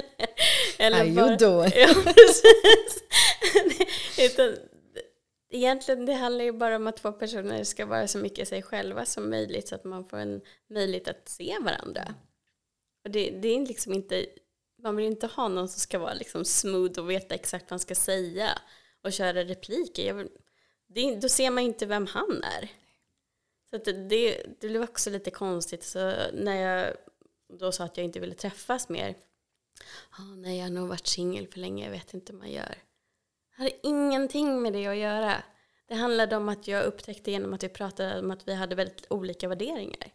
[LAUGHS] eller How bara- doing? Ja, precis. [LAUGHS] Utan, egentligen det handlar ju bara om att två personer ska vara så mycket sig själva som möjligt så att man får en möjlighet att se varandra. Och det, det är liksom inte, man vill inte ha någon som ska vara liksom smooth och veta exakt vad man ska säga och köra repliker. Jag vill, det, då ser man inte vem han är. Så att det, det, det blev också lite konstigt. Så när jag då sa att jag inte ville träffas mer Oh, nej, jag har nog varit singel för länge, jag vet inte hur man gör. Hade ingenting med det att göra. Det handlade om att jag upptäckte genom att vi pratade om att vi hade väldigt olika värderingar.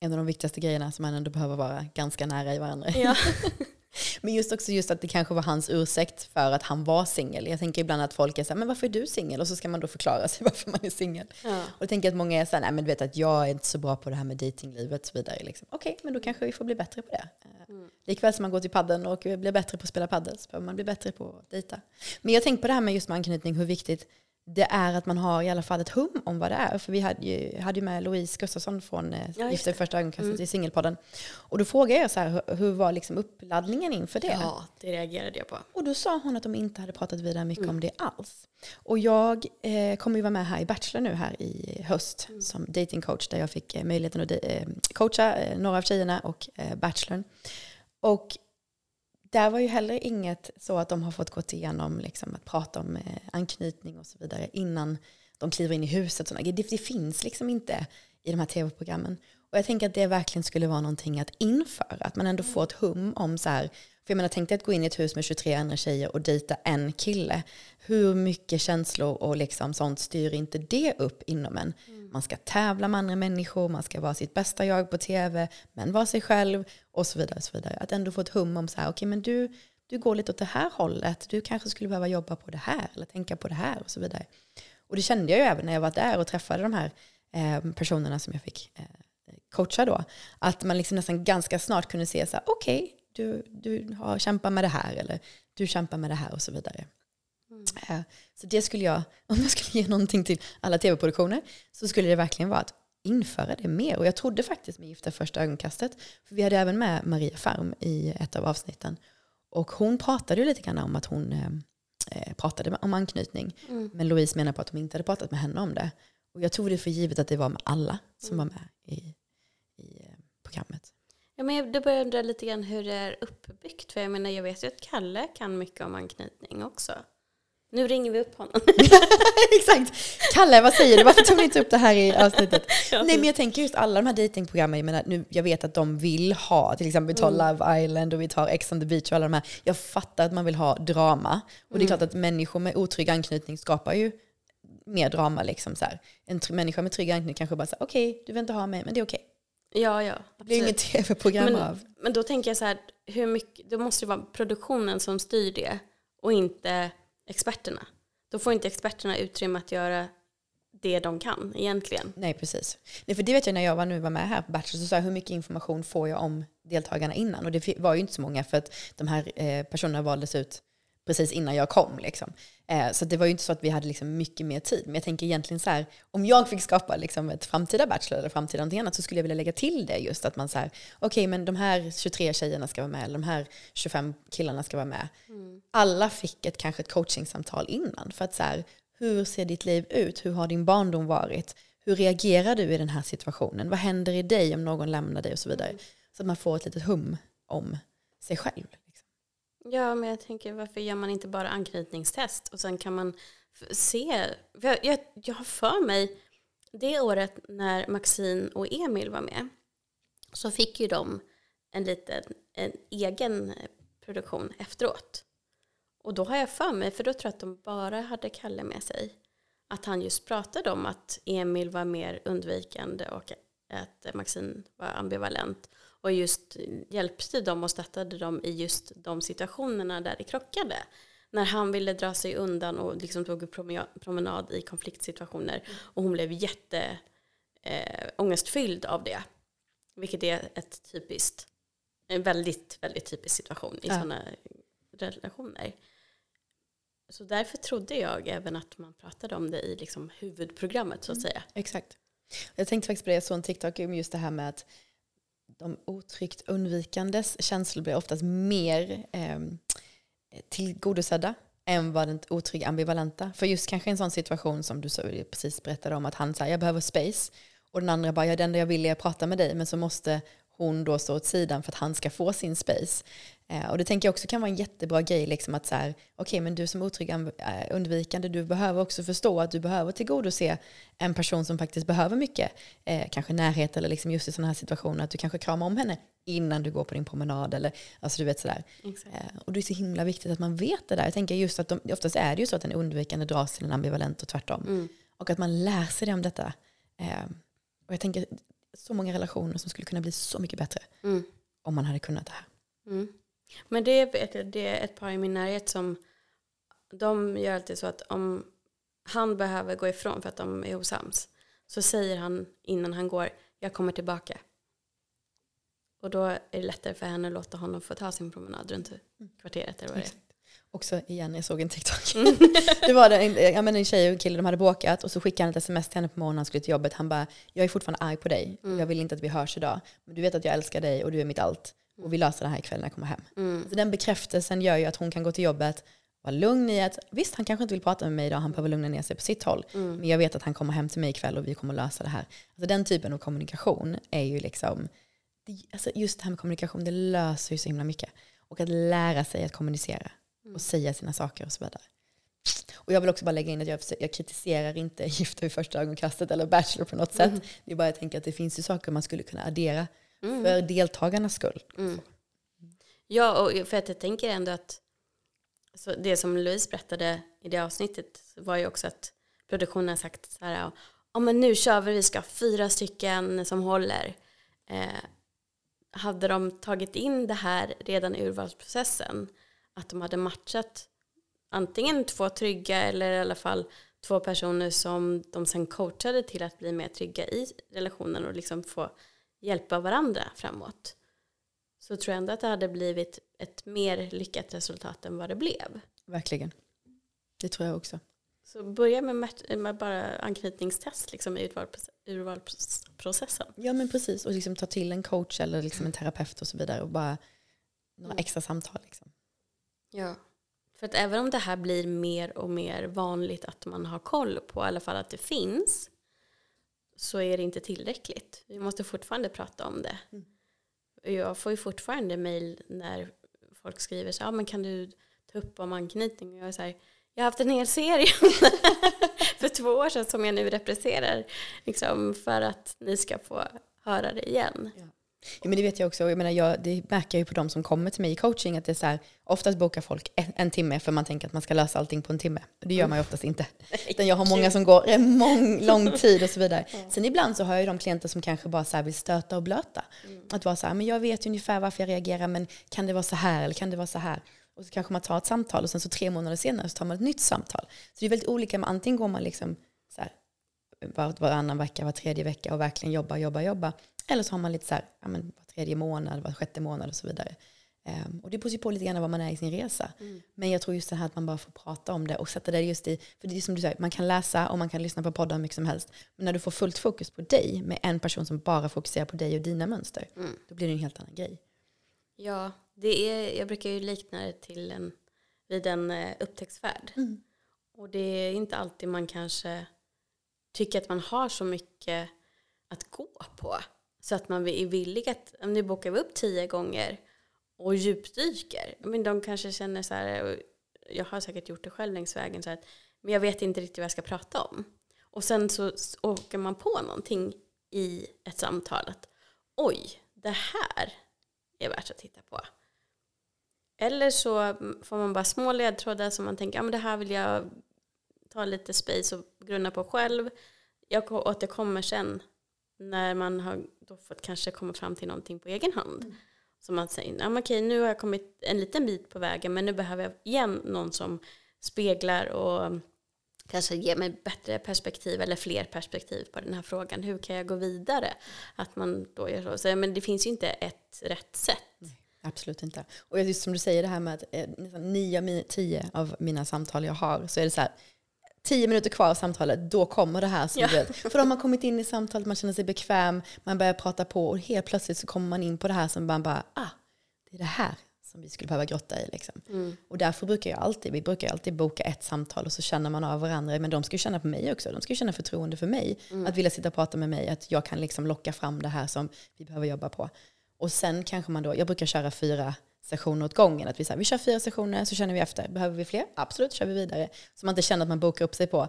En av de viktigaste grejerna som man ändå behöver vara ganska nära i varandra. Ja. [LAUGHS] Men just också just att det kanske var hans ursäkt för att han var singel. Jag tänker ibland att folk är så här, men varför är du singel? Och så ska man då förklara sig [LAUGHS] varför man är singel. ja. Och jag tänker att många är så här, nej men du vet att jag är inte så bra på det här med datinglivet och så vidare. Liksom. Okej, men då kanske vi får bli bättre på det. Mm. Likväl som man går till padden och blir bättre på att spela padel så behöver man bli bättre på att dejta. Men jag tänker på det här med just med anknytning, hur viktigt det är att man har i alla fall ett hum om vad det är. För vi hade ju, hade ju med Louise Gustafsson från eh, Ja, Gifta i första ögonkastet Mm. i Singelpodden. Och då frågade jag så här, hur, hur var liksom uppladdningen inför det? ja, det reagerade jag på. Och då sa hon att de inte hade pratat vidare mycket Mm. om det alls. Och jag eh, kommer ju vara med här i Bachelor nu här i höst Mm. som datingcoach där jag fick eh, möjligheten att eh, coacha eh, några av tjejerna och eh, Bachelorn. Och där var ju heller inget så att de har fått gått igenom liksom, att prata om eh, anknytning och så vidare innan de kliver in i huset. Såna. Det, det finns liksom inte i de här tv-programmen. Och jag tänker att det verkligen skulle vara någonting att införa. Att man ändå får ett hum om så här, för jag menar tänk dig att gå in i ett hus med 23 andra tjejer och dejta en kille. Hur mycket känslor och liksom sånt styr inte det upp inom en? Man ska tävla med andra människor, man ska vara sitt bästa jag på tv, men vara sig själv och så vidare. Och så vidare. Att ändå få ett hum om så här, okej men du, du går lite åt det här hållet, du kanske skulle behöva jobba på det här eller tänka på det här och så vidare. Och det kände jag ju även när jag var där och träffade de här eh, personerna som jag fick eh, coacha då. Att man liksom nästan ganska snart kunde se så här, okej, du, du har kämpat med det här eller du kämpar med det här och så vidare. Eh, Så det skulle jag, [LAUGHS] om jag skulle ge någonting till alla tv-produktioner, så skulle det verkligen vara att införa det mer. Och jag trodde faktiskt med Gifta första ögonkastet, för vi hade även med Maria Färm i ett av avsnitten. Och hon pratade ju lite grann om att hon eh, eh, pratade om anknytning. Mm. Men Louise menar på att de inte hade pratat med henne om det. Och jag tog det för givet att det var med alla som var med i, i eh, programmet. Ja, men jag- då börjar jag undra lite grann hur det är uppbyggt. För jag menar, jag vet ju att Kalle kan mycket om anknytning också. Nu ringer vi upp honom. [LAUGHS] Exakt! Kalle, vad säger du? Varför tog ni inte upp det här i avsnittet? [LAUGHS] Nej men jag tänker just alla de här datingprogrammen, jag menar nu, jag vet att de vill ha, till exempel vi tar Love Island och vi tar Ex on the beach och alla de här. Jag fattar att man vill ha drama. Och det är klart att människor med otrygg anknytning skapar ju mer drama liksom så här. En människa med trygg anknytning kanske bara säger okej, du vill inte ha mig, men det är okej. Ja, ja. Det blir inget tv-program men, av. men då tänker jag så här, hur mycket, då måste det vara produktionen som styr det och inte experterna. Då får inte experterna utrymme att göra det de kan egentligen. Nej, precis. Nej, för det vet jag när jag var, nu var med här på Bachelor, så sa jag hur mycket information får jag om deltagarna innan? Och det var ju inte så många för att de här eh, personerna valdes ut precis innan jag kom. Liksom. Eh, så det var ju inte så att vi hade liksom mycket mer tid. Men jag tänker egentligen så här, om jag fick skapa liksom ett framtida Bachelor eller framtida någonting annat så skulle jag vilja lägga till det just att man så här, okej men de här 23 tjejerna ska vara med, eller de här 25 killarna ska vara med. Alla fick ett, kanske ett coachingsamtal innan för att så här, hur ser ditt liv ut? Hur har din barndom varit? Hur reagerar du i den här situationen? Vad händer i dig om någon lämnar dig och så vidare? Så att man får ett litet hum om sig själv. Ja, men jag tänker varför gör man inte bara anknytningstest och sen kan man se. Jag, jag, jag har för mig det året när Maxine och Emil var med så fick ju de en liten en egen eh, produktion efteråt. Och då har jag för mig, för då tror jag att de bara hade Kalle med sig, att han just pratade om att Emil var mer undvikande och att Maxine var ambivalent och just hjälpte dem och stöttade dem i just de situationerna där det krockade. När han ville dra sig undan och liksom tog promenad i konfliktsituationer och hon blev jätte eh, ångestfylld av det. Vilket är ett typiskt, en väldigt, väldigt typisk situation i ja. sådana relationer. Så därför trodde jag även att man pratade om det i liksom huvudprogrammet så att mm. säga. Exakt. Jag tänkte faktiskt på det, jag såg en TikTok om just det här med att de otryggt undvikandes känslor blir oftast mer eh, tillgodosedda än vad den otrygga ambivalenta. För just kanske en sån situation som du så precis berättade om, att han säger jag behöver space. Och den andra bara, ja det enda jag vill är att prata med dig, men så måste hon då stå åt sidan för att han ska få sin space. Eh, och det tänker jag också kan vara en jättebra grej, liksom att så här, okej okay, men du som otrygg eh, undvikande, du behöver också förstå att du behöver tillgodose en person som faktiskt behöver mycket, eh, kanske närhet eller liksom just i sådana här situationer, att du kanske kramar om henne innan du går på din promenad eller alltså du vet sådär. Eh, och det är så himla viktigt att man vet det där. Jag tänker just att de, oftast är det ju så att en undvikande dras till en ambivalent och tvärtom. Mm. Och att man lär sig det om detta. Eh, och jag tänker så många relationer som skulle kunna bli så mycket bättre mm. om man hade kunnat det här. Mm. Men det vet jag, det är ett par i min närhet som de gör alltid så att om han behöver gå ifrån för att de är osams så säger han innan han går jag kommer tillbaka. Och då är det lättare för henne att låta honom få ta sin promenad runt mm. kvarteret eller vad det är. Också igen, jag såg en TikTok. Mm. [LAUGHS] det var en, jag menar, en tjej och en kille, de hade bråkat och så skickade han ett sms till henne på morgonen, han skulle till jobbet. Han bara, jag är fortfarande arg på dig. Mm. Jag vill inte att vi hörs idag. Men du vet att jag älskar dig och du är mitt allt. Och vi löser det här ikväll när jag kommer hem. Mm. Så den bekräftelsen gör ju att hon kan gå till jobbet, vara lugn i att visst han kanske inte vill prata med mig idag, han behöver lugna ner sig på sitt håll. Mm. Men jag vet att han kommer hem till mig ikväll och vi kommer lösa det här. Alltså den typen av kommunikation är ju liksom, det, alltså just det här med kommunikation, det löser ju så himla mycket. Och att lära sig att kommunicera och säga sina saker och så vidare. Och jag vill också bara lägga in att jag, jag kritiserar inte [LAUGHS] Gifta vid första ögonkastet eller Bachelor på något mm. sätt. Det är bara jag tänker att det finns ju saker man skulle kunna addera mm. för deltagarnas skull. Mm. Ja, och för att jag tänker ändå att alltså det som Louise berättade i det avsnittet var ju också att produktionen sagt så här, ja men nu kör vi, vi ska ha fyra stycken som håller. Eh, hade de tagit in det här redan i urvalsprocessen att de hade matchat antingen två trygga eller i alla fall två personer som de sen coachade till att bli mer trygga i relationen och liksom få hjälpa varandra framåt så tror jag ändå att det hade blivit ett mer lyckat resultat än vad det blev. Verkligen. Det tror jag också. Så börja med, med bara anknytningstest liksom, i urvalsprocessen. Ja men precis, och liksom ta till en coach eller liksom en terapeut och så vidare och bara några mm. extra samtal. Liksom. Ja. För att även om det här blir mer och mer vanligt att man har koll på, i alla fall att det finns, så är det inte tillräckligt. Vi måste fortfarande prata om det. Mm. Jag får ju fortfarande mejl när folk skriver så ja men kan du ta upp om anknytning? Och jag är så här, jag har haft en hel serie [LAUGHS] för två år sedan som jag nu represserar liksom, för att ni ska få höra det igen. Ja. Ja, men det vet jag också. Jag menar, jag, det märker jag ju på de som kommer till mig i coaching. Att det är så här, oftast bokar folk en, en, timme för man tänker att man ska lösa allting på en timme. Det gör man ju oftast inte. Utan jag har många som går en mång, lång tid och så vidare. Sen ibland så har jag de klienter som kanske bara så vill stöta och blöta. Mm. Att vara så här, men jag vet ungefär varför jag reagerar, men kan det vara så här eller kan det vara så här? Och så kanske man tar ett samtal och sen så tre månader senare så tar man ett nytt samtal. Så det är väldigt olika, men antingen går man liksom så här, var, varannan vecka, var tredje vecka och verkligen jobbar, jobbar, jobbar. Eller så har man lite så här, ja, men var tredje månad, var sjätte månad och så vidare. Um, och det beror ju på lite grann vad man är i sin resa. Mm. Men jag tror just det här att man bara får prata om det och sätta det just i, för det är som du säger, man kan läsa och man kan lyssna på poddar hur mycket som helst. Men när du får fullt fokus på dig med en person som bara fokuserar på dig och dina mönster, mm. då blir det en helt annan grej. Ja, det är, jag brukar ju likna det till en, vid en eh, upptäcktsfärd. Mm. Och det är inte alltid man kanske tycker att man har så mycket att gå på. Så att man är villig att, nu bokar vi upp tio gånger och djupdyker. Men de kanske känner så här, jag har säkert gjort det själv längs vägen, så att, men jag vet inte riktigt vad jag ska prata om. Och sen så åker man på någonting i ett samtal att oj, det här är värt att titta på. Eller så får man bara små ledtrådar som man tänker, ja men det här vill jag ta lite space och grunna på själv. Jag återkommer sen när man har då fått kanske komma fram till någonting på egen hand. Mm. Så man säger, ja, okej nu har jag kommit en liten bit på vägen men nu behöver jag igen någon som speglar och kanske ger mig bättre perspektiv eller fler perspektiv på den här frågan. Hur kan jag gå vidare? Att man då gör så. så men det finns ju inte ett rätt sätt. Nej, absolut inte. Och just som du säger det här med att eh, nio av tio av mina samtal jag har så är det så här tio minuter kvar av samtalet, då kommer det här. Som ja. vet. För då har man kommit in i samtalet, man känner sig bekväm, man börjar prata på och helt plötsligt så kommer man in på det här som man bara, ah, det är det här som vi skulle behöva grotta i. Liksom. Mm. Och därför brukar jag alltid, vi brukar alltid boka ett samtal och så känner man av varandra. Men de ska ju känna på mig också. De ska ju känna förtroende för mig. Mm. Att vilja sitta och prata med mig. Att jag kan liksom locka fram det här som vi behöver jobba på. Och sen kanske man då, jag brukar köra fyra sessioner åt gången. Att vi, så här, vi kör fyra sessioner så känner vi efter. Behöver vi fler? Absolut, kör vi vidare. Så man inte känner att man bokar upp sig på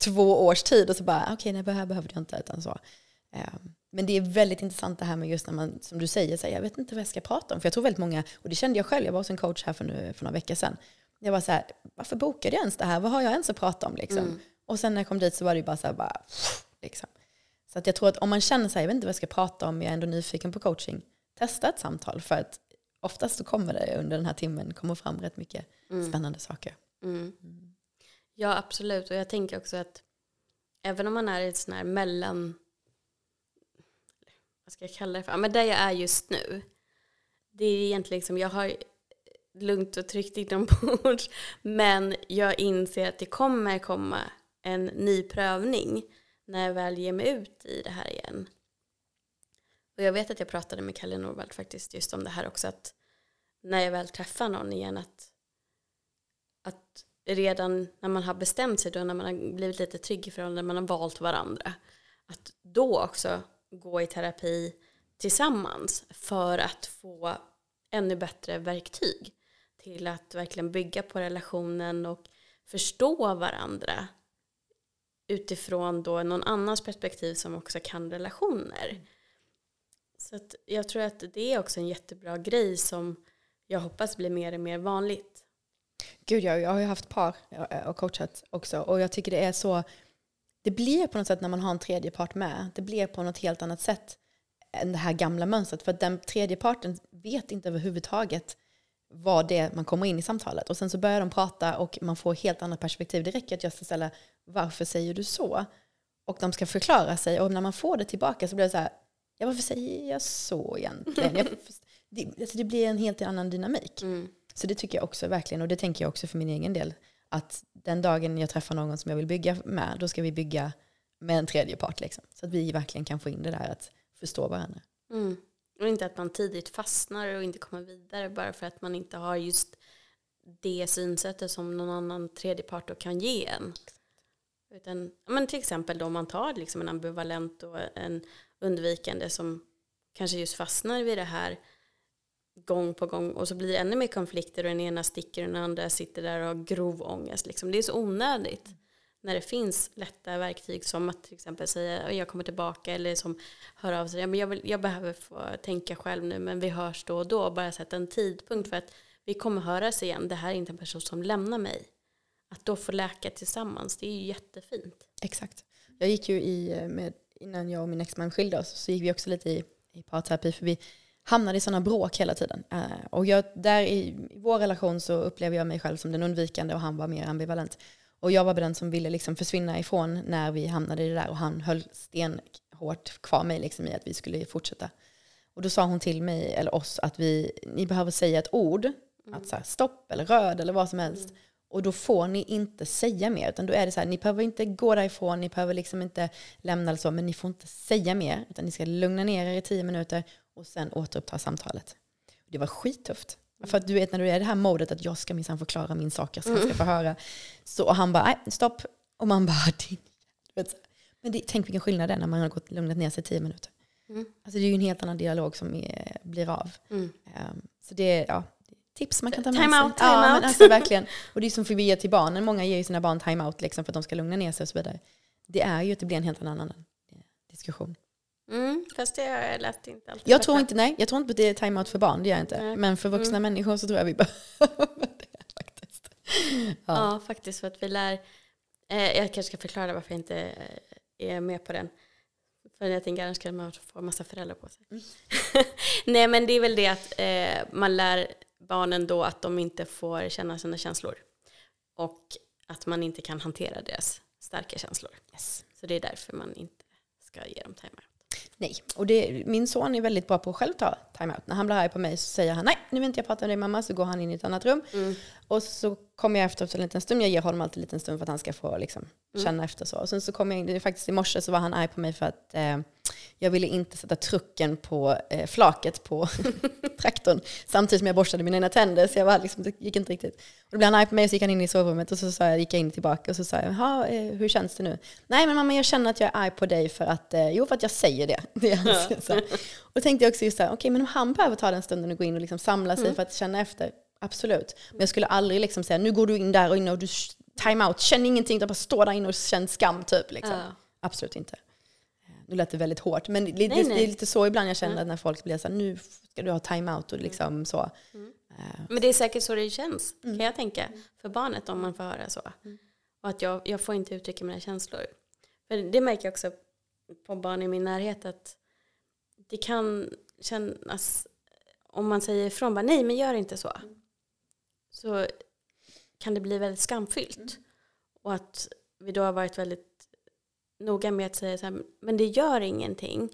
två års tid och så bara, okej, okay, nej, det här behöver jag inte. Utan så. Um, men det är väldigt intressant det här med just när man, som du säger, så här, jag vet inte vad jag ska prata om. För jag tror väldigt många, och det kände jag själv, jag var hos en coach här för, nu, för några veckor sedan. Jag var så här, varför bokade jag ens det här? Vad har jag ens att prata om? Liksom? Mm. Och sen när jag kom dit så var det bara så här, bara, liksom. Så att jag tror att om man känner sig, jag vet inte vad jag ska prata om, jag är ändå nyfiken på coaching. Testa ett samtal för att oftast så kommer det under den här timmen komma fram rätt mycket mm. spännande saker. Mm. Mm. Ja, absolut. Och jag tänker också att även om man är i ett sånt här mellan vad ska jag kalla det för, ja, men där jag är just nu. Det är egentligen liksom, jag har lugnt och tryggt inombords [LAUGHS] men jag inser att det kommer komma en ny prövning när jag väl ger mig ut i det här igen. Och jag vet att jag pratade med Kalle Norvald faktiskt just om det här också att när jag väl träffar någon igen att, att redan när man har bestämt sig då när man har blivit lite trygg i förhållandet, när man har valt varandra att då också gå i terapi tillsammans för att få ännu bättre verktyg till att verkligen bygga på relationen och förstå varandra utifrån då någon annans perspektiv som också kan relationer. Så att jag tror att det är också en jättebra grej som jag hoppas blir mer och mer vanligt. Gud, jag, jag har ju haft par eh, eh, och coachat också och jag tycker det är så det blir på något sätt när man har en tredje part med, det blir på något helt annat sätt än det här gamla mönstret. För att den tredje parten vet inte överhuvudtaget vad det är man kommer in i samtalet. Och sen så börjar de prata och man får helt andra perspektiv. Det räcker att jag ska ställa varför säger du så? Och de ska förklara sig och när man får det tillbaka så blir det så här, ja varför säger jag så egentligen? Jag, [LAUGHS] det, alltså det blir en helt annan dynamik. Mm. Så det tycker jag också verkligen, och det tänker jag också för min egen del att den dagen jag träffar någon som jag vill bygga med, då ska vi bygga med en tredje part. Liksom. Så att vi verkligen kan få in det där att förstå varandra. Mm. Och inte att man tidigt fastnar och inte kommer vidare bara för att man inte har just det synsättet som någon annan tredje part då kan ge en. Utan, men till exempel då om man tar liksom en ambivalent och en undvikande som kanske just fastnar vid det här gång på gång och så blir det ännu mer konflikter och den ena sticker och den andra sitter där och har grov ångest. Liksom. Det är så onödigt när det finns lätta verktyg som att till exempel säga jag kommer tillbaka eller som hör av sig, ja, men jag, vill, jag behöver få tänka själv nu men vi hörs då och då, bara sätta en tidpunkt för att vi kommer höras igen, det här är inte en person som lämnar mig. Att då få läka tillsammans, det är ju jättefint. Exakt. Jag gick ju i, eh, med, innan jag och min exman skilde oss så gick vi också lite i, i parterapi för vi hamnade i sådana bråk hela tiden. Uh, och jag, där i, i, vår relation så upplever jag mig själv som den undvikande och han var mer ambivalent. Och jag var den som ville liksom försvinna ifrån när vi hamnade i det där och han höll stenhårt kvar mig liksom i att vi skulle fortsätta. Och då sa hon till mig, eller oss, att vi, ni behöver säga ett ord, mm. att så här, stopp eller röd eller vad som helst. Mm. Och då får ni inte säga mer, utan då är det så här, ni behöver inte gå därifrån, ni behöver liksom inte lämna eller så, men ni får inte säga mer, utan ni ska lugna ner er i tio minuter och sen återuppta samtalet. Det var skittufft. Mm. För att du vet när du är i det här modet att jag ska minsann förklara min sak, jag ska, mm. ska få höra. Så han bara, nej stopp. Och man bara, [LAUGHS] vet, men det, tänk vilken skillnad det är när man har gått lugnat ner sig tio minuter. Mm. Alltså det är ju en helt annan dialog som är, blir av. Mm. Um, så det är ja, tips man kan ta med time sig. Out, time ja, out. Men alltså, [LAUGHS] verkligen. Och det är som vi ger till barnen. Många ger ju sina barn time-out liksom, för att de ska lugna ner sig och så vidare. Det är ju att det blir en helt annan diskussion. Mm, fast det lät inte alltid jag tror inte, nej, jag tror inte att det är time-out för barn, det gör jag inte. Nej. Men för vuxna mm. människor så tror jag vi [LAUGHS] behöver det faktiskt. Ja. ja. faktiskt för att vi lär, eh, jag kanske ska förklara varför jag inte eh, är med på den. För jag tänker annars kan man få massa föräldrar på sig. Mm. [LAUGHS] Nej men det är väl det att eh, man lär barnen då att de inte får känna sina känslor. Och att man inte kan hantera deras starka känslor. Yes. Så det är därför man inte ska ge dem timeout. Nej, och det, min son är väldigt bra på att själv ta timeout. När han blir arg på mig så säger han nej, nu vill inte jag prata med dig mamma, så går han in i ett annat rum. Mm. Och så kommer jag efter en liten stund, jag ger honom alltid en liten stund för att han ska få liksom, mm. känna efter så. Och sen så kom jag in, faktiskt i morse så var han arg på mig för att eh, jag ville inte sätta trucken på eh, flaket på [LAUGHS] traktorn samtidigt som jag borstade mina egna tänder. Så jag var liksom, det gick inte riktigt. Och då blev han arg på mig och så gick han in i sovrummet och så sa jag, gick jag in tillbaka och så sa jag, eh, hur känns det nu? Nej men mamma jag känner att jag är arg på dig för att, eh, jo för att jag säger det. [LAUGHS] det ja. och då tänkte jag också just så här, okej okay, men om han behöver ta den stunden och gå in och liksom samla sig mm. för att känna efter, absolut. Men jag skulle aldrig liksom säga, nu går du in där och in och du time out, känn ingenting, du bara stå där inne och känn skam typ. Liksom. Ja. Absolut inte. Nu lät det väldigt hårt, men det, nej, det, nej. det är lite så ibland jag känner mm. när folk blir så här, nu ska du ha time-out och liksom mm. så. Mm. Uh. Men det är säkert så det känns, mm. kan jag tänka, för barnet om man får höra så. Mm. Och att jag, jag får inte uttrycka mina känslor. För det märker jag också på barn i min närhet att det kan kännas, om man säger ifrån, bara, nej men gör inte så. Mm. Så kan det bli väldigt skamfyllt. Och att vi då har varit väldigt noga med att säga så här, men det gör ingenting.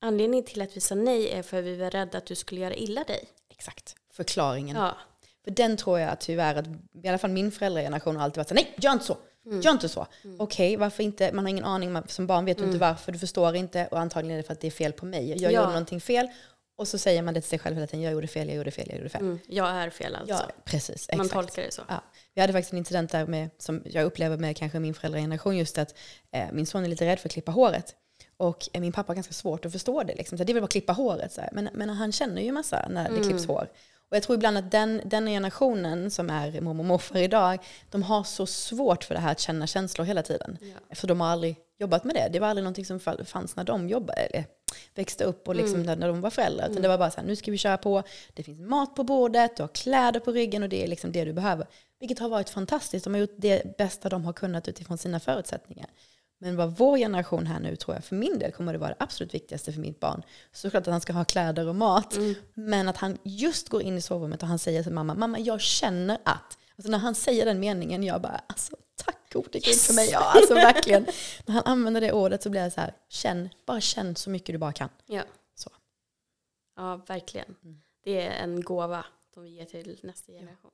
Anledningen till att vi sa nej är för att vi var rädda att du skulle göra illa dig. Exakt, förklaringen. Ja. För den tror jag tyvärr att, i alla fall min föräldrageneration har alltid varit så nej, gör inte så. Mm. Gör inte så. Mm. Okej, okay, varför inte? Man har ingen aning, som barn vet du mm. inte varför, du förstår inte och antagligen är det för att det är fel på mig. Jag ja. gjorde någonting fel och så säger man det till sig själv hela tiden, jag gjorde fel, jag gjorde fel, jag gjorde fel. Mm. Jag är fel alltså. Ja, precis, exakt. Man tolkar det så. Ja. Vi hade faktiskt en incident där med, som jag upplever med kanske min föräldrageneration, just att eh, min son är lite rädd för att klippa håret. Och eh, min pappa har ganska svårt att förstå det. Liksom. Så det väl bara klippa håret. Så men, men han känner ju massa när det mm. klipps hår. Och jag tror ibland att den, den generationen som är mormor och morfar idag, de har så svårt för det här att känna känslor hela tiden. Ja. För de har aldrig jobbat med det. Det var aldrig någonting som fanns när de jobbade, eller växte upp och liksom mm. när de var föräldrar. Mm. det var bara så här, nu ska vi köra på, det finns mat på bordet, du har kläder på ryggen och det är liksom det du behöver. Vilket har varit fantastiskt. De har gjort det bästa de har kunnat utifrån sina förutsättningar. Men vad vår generation här nu tror jag, för min del kommer det vara det absolut viktigaste för mitt barn. Såklart att han ska ha kläder och mat. Mm. Men att han just går in i sovrummet och han säger till mamma, mamma jag känner att. Alltså när han säger den meningen, jag bara, alltså gud för mig. Ja, alltså verkligen. när han använder det ordet så blir jag så här, känn, bara känn så mycket du bara kan. Ja, så. ja verkligen. Mm. Det är en gåva som vi ger till nästa generation.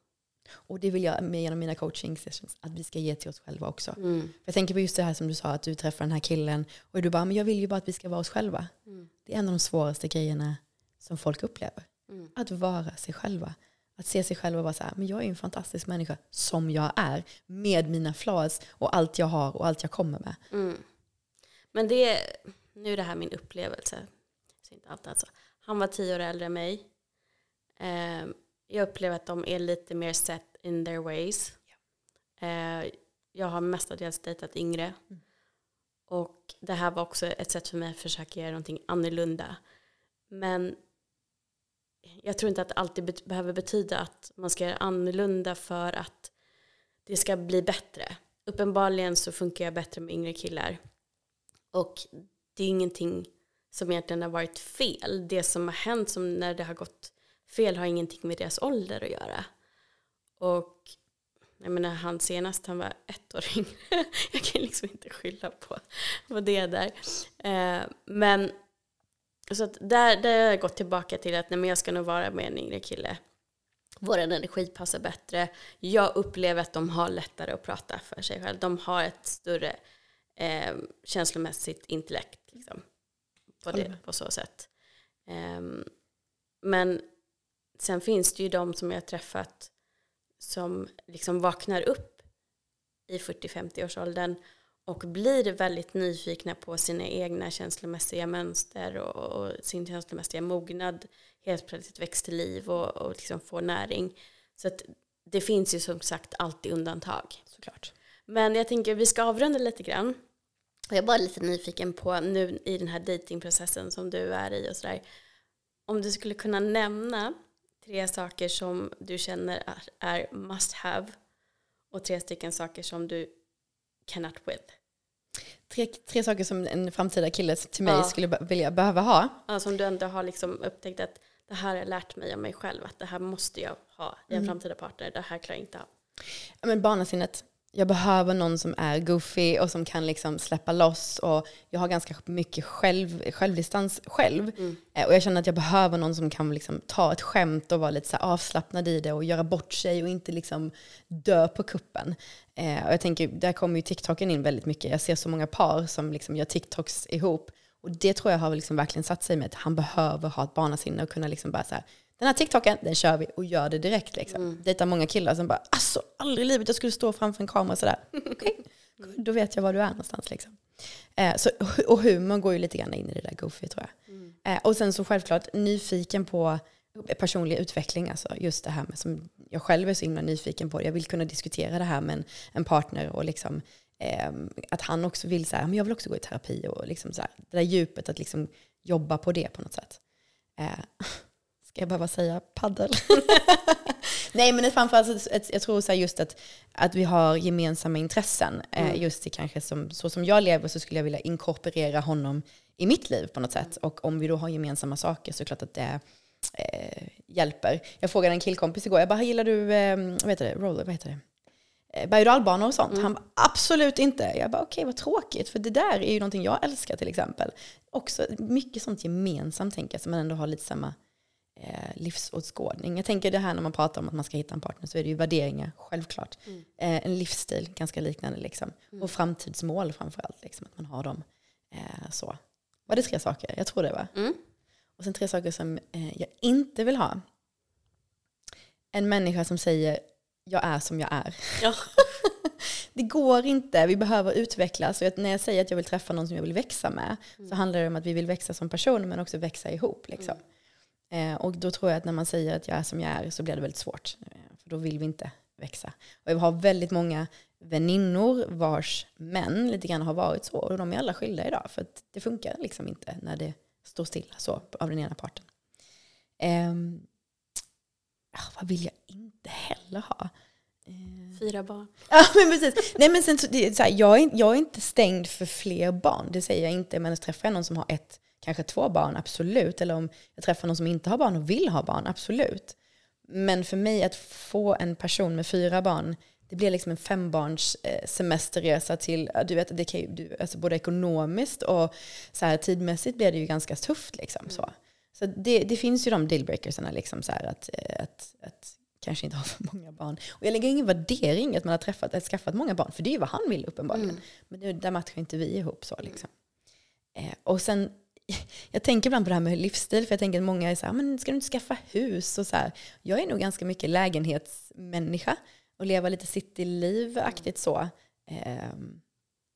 Och det vill jag med genom mina coaching sessions, att vi ska ge till oss själva också. Mm. jag tänker på just det här som du sa, att du träffar den här killen och du bara, men jag vill ju bara att vi ska vara oss själva. Mm. Det är en av de svåraste grejerna som folk upplever. Mm. Att vara sig själva. Att se sig själv och vara så här, men jag är en fantastisk människa som jag är. Med mina flaws och allt jag har och allt jag kommer med. Mm. Men det är, nu är det här min upplevelse. Så inte allt alltså. Han var tio år äldre än mig. Um, jag upplever att de är lite mer set in their ways. Yeah. jag har mestadels dejtat yngre. Mm. Och det här var också ett sätt för mig att försöka göra någonting annorlunda. Men jag tror inte att det alltid behöver betyda att man ska göra annorlunda för att det ska bli bättre. Uppenbarligen så funkar jag bättre med yngre killar. Och det är ingenting som egentligen har varit fel. Det som har hänt som när det har gått fel har ingenting med deras ålder att göra. Och jag menar han senast han var ett år yngre. [LAUGHS] jag kan liksom inte skylla på, på det där. Eh, men så där, där har jag gått tillbaka till att nej, men jag ska nog vara med en yngre kille. Vår energi passar bättre. Jag upplever att de har lättare att prata för sig själv. De har ett större eh, känslomässigt intellekt. Liksom, på, det, på så sätt. Um, men sen finns det ju de som jag har träffat som liksom vaknar upp i 40-50 års åldern och blir väldigt nyfikna på sina egna känslomässiga mönster och, och sin känslomässiga mognad helt plötsligt väcks till liv och, och liksom får näring. Så att det finns ju som sagt alltid undantag. Såklart. Men jag tänker vi ska avrunda lite grann. Jag är bara lite nyfiken på nu i den här datingprocessen som du är i och sådär. Om du skulle kunna nämna tre saker som du känner är, är must have och tre stycken saker som du cannot with. tre, tre saker som en framtida kille till mig Ja. skulle vilja, behöva ha. Ja, som du ändå har liksom upptäckt att det här har jag lärt mig om mig själv. Att det här måste jag ha i en framtida partner. Det här klarar jag inte av. Ja, men barnasinnet. Jag behöver någon som är goofy och som kan liksom släppa loss. Och jag har ganska mycket själv, självdistans själv. Eh, Och jag känner att jag behöver någon som kan liksom ta ett skämt och vara lite så avslappnad i det och göra bort sig och inte liksom dö på kuppen. Eh, och jag tänker, där kommer ju TikToken in väldigt mycket. Jag ser så många par som liksom gör TikToks ihop. Och det tror jag har liksom verkligen satt sig med att han behöver ha ett barnasinne och kunna liksom bara så här, den här TikToken, den kör vi och gör det direkt. Liksom. Mm. Dejtar många killar som bara, alltså aldrig i livet jag skulle stå framför en kamera sådär. [LAUGHS] Okej, då vet jag var du är någonstans. Liksom. Eh, så, och humor går ju lite grann in i det där goofy tror jag. Mm. Eh, och sen så självklart nyfiken på personlig utveckling, alltså just det här med som jag själv är så himla nyfiken på. Jag vill kunna diskutera det här med en, en partner och liksom ehm, att han också vill så här, men jag vill också gå i terapi och liksom så här, det där djupet att liksom jobba på det på något sätt. [LAUGHS] Ska jag behöva säga paddel? [LAUGHS] [LAUGHS] Nej men framförallt, jag tror så här just att, att vi har gemensamma intressen. Eh, just det kanske som, så som jag lever så skulle jag vilja inkorporera honom i mitt liv på något sätt. Och om vi då har gemensamma saker så är det klart att det eh, hjälper. Jag frågade en killkompis igår, jag bara, gillar du, eh, vad heter det, roller, vad heter det? Eh, berg och sånt. Han bara, absolut inte. Jag bara, okej vad tråkigt. För det där är ju någonting jag älskar till exempel. Också mycket sånt gemensamt tänker jag, som man ändå har lite samma eh, livsåskådning. Jag tänker det här när man pratar om att man ska hitta en partner så är det ju värderingar, självklart. Eh, en livsstil, ganska liknande liksom. Och framtidsmål framförallt, liksom, att man har dem eh, så. Var det tre saker? Jag tror det va? Mm. Och sen tre saker som eh, jag inte vill ha. En människa som säger jag är som jag är. Ja. [LAUGHS] Det går inte, vi behöver utvecklas. Och när jag säger att jag vill träffa någon som jag vill växa med så handlar det om att vi vill växa som person men också växa ihop. Liksom. Eh, och då tror jag att när man säger att jag är som jag är så blir det väldigt svårt. Eh, för då vill vi inte växa. Och jag har väldigt många väninnor vars män lite grann har varit så. Och de är alla skilda idag. För att det funkar liksom inte när det står stilla så av den ena parten. Ah, vad vill jag inte heller ha? Eh, Fyra barn. [LAUGHS] Ja men precis. Nej, men sen, så, det, så här, jag, är, jag är inte stängd för fler barn. Det säger jag inte. Men träffar jag någon som har ett, kanske två barn, absolut. Eller om jag träffar någon som inte har barn och vill ha barn, absolut. Men för mig att få en person med fyra barn, det blir liksom en fembarns eh, semesterresa till, du vet, det kan ju, alltså både ekonomiskt och så här, tidmässigt blir det ju ganska tufft. Liksom, så så det, det finns ju de dealbreakersarna, liksom, så här, att, eh, att, att kanske inte ha [LAUGHS] för många barn. Och jag lägger ingen värdering att man har träffat, att skaffat många barn, för det är ju vad han vill uppenbarligen. Men det, där matchar inte vi ihop så. Liksom. Eh, och sen, jag tänker ibland på det här med livsstil, för jag tänker att många är så här, men ska du inte skaffa hus? Och så här. Jag är nog ganska mycket lägenhetsmänniska och leva lite cityliv-aktigt så. Ehm,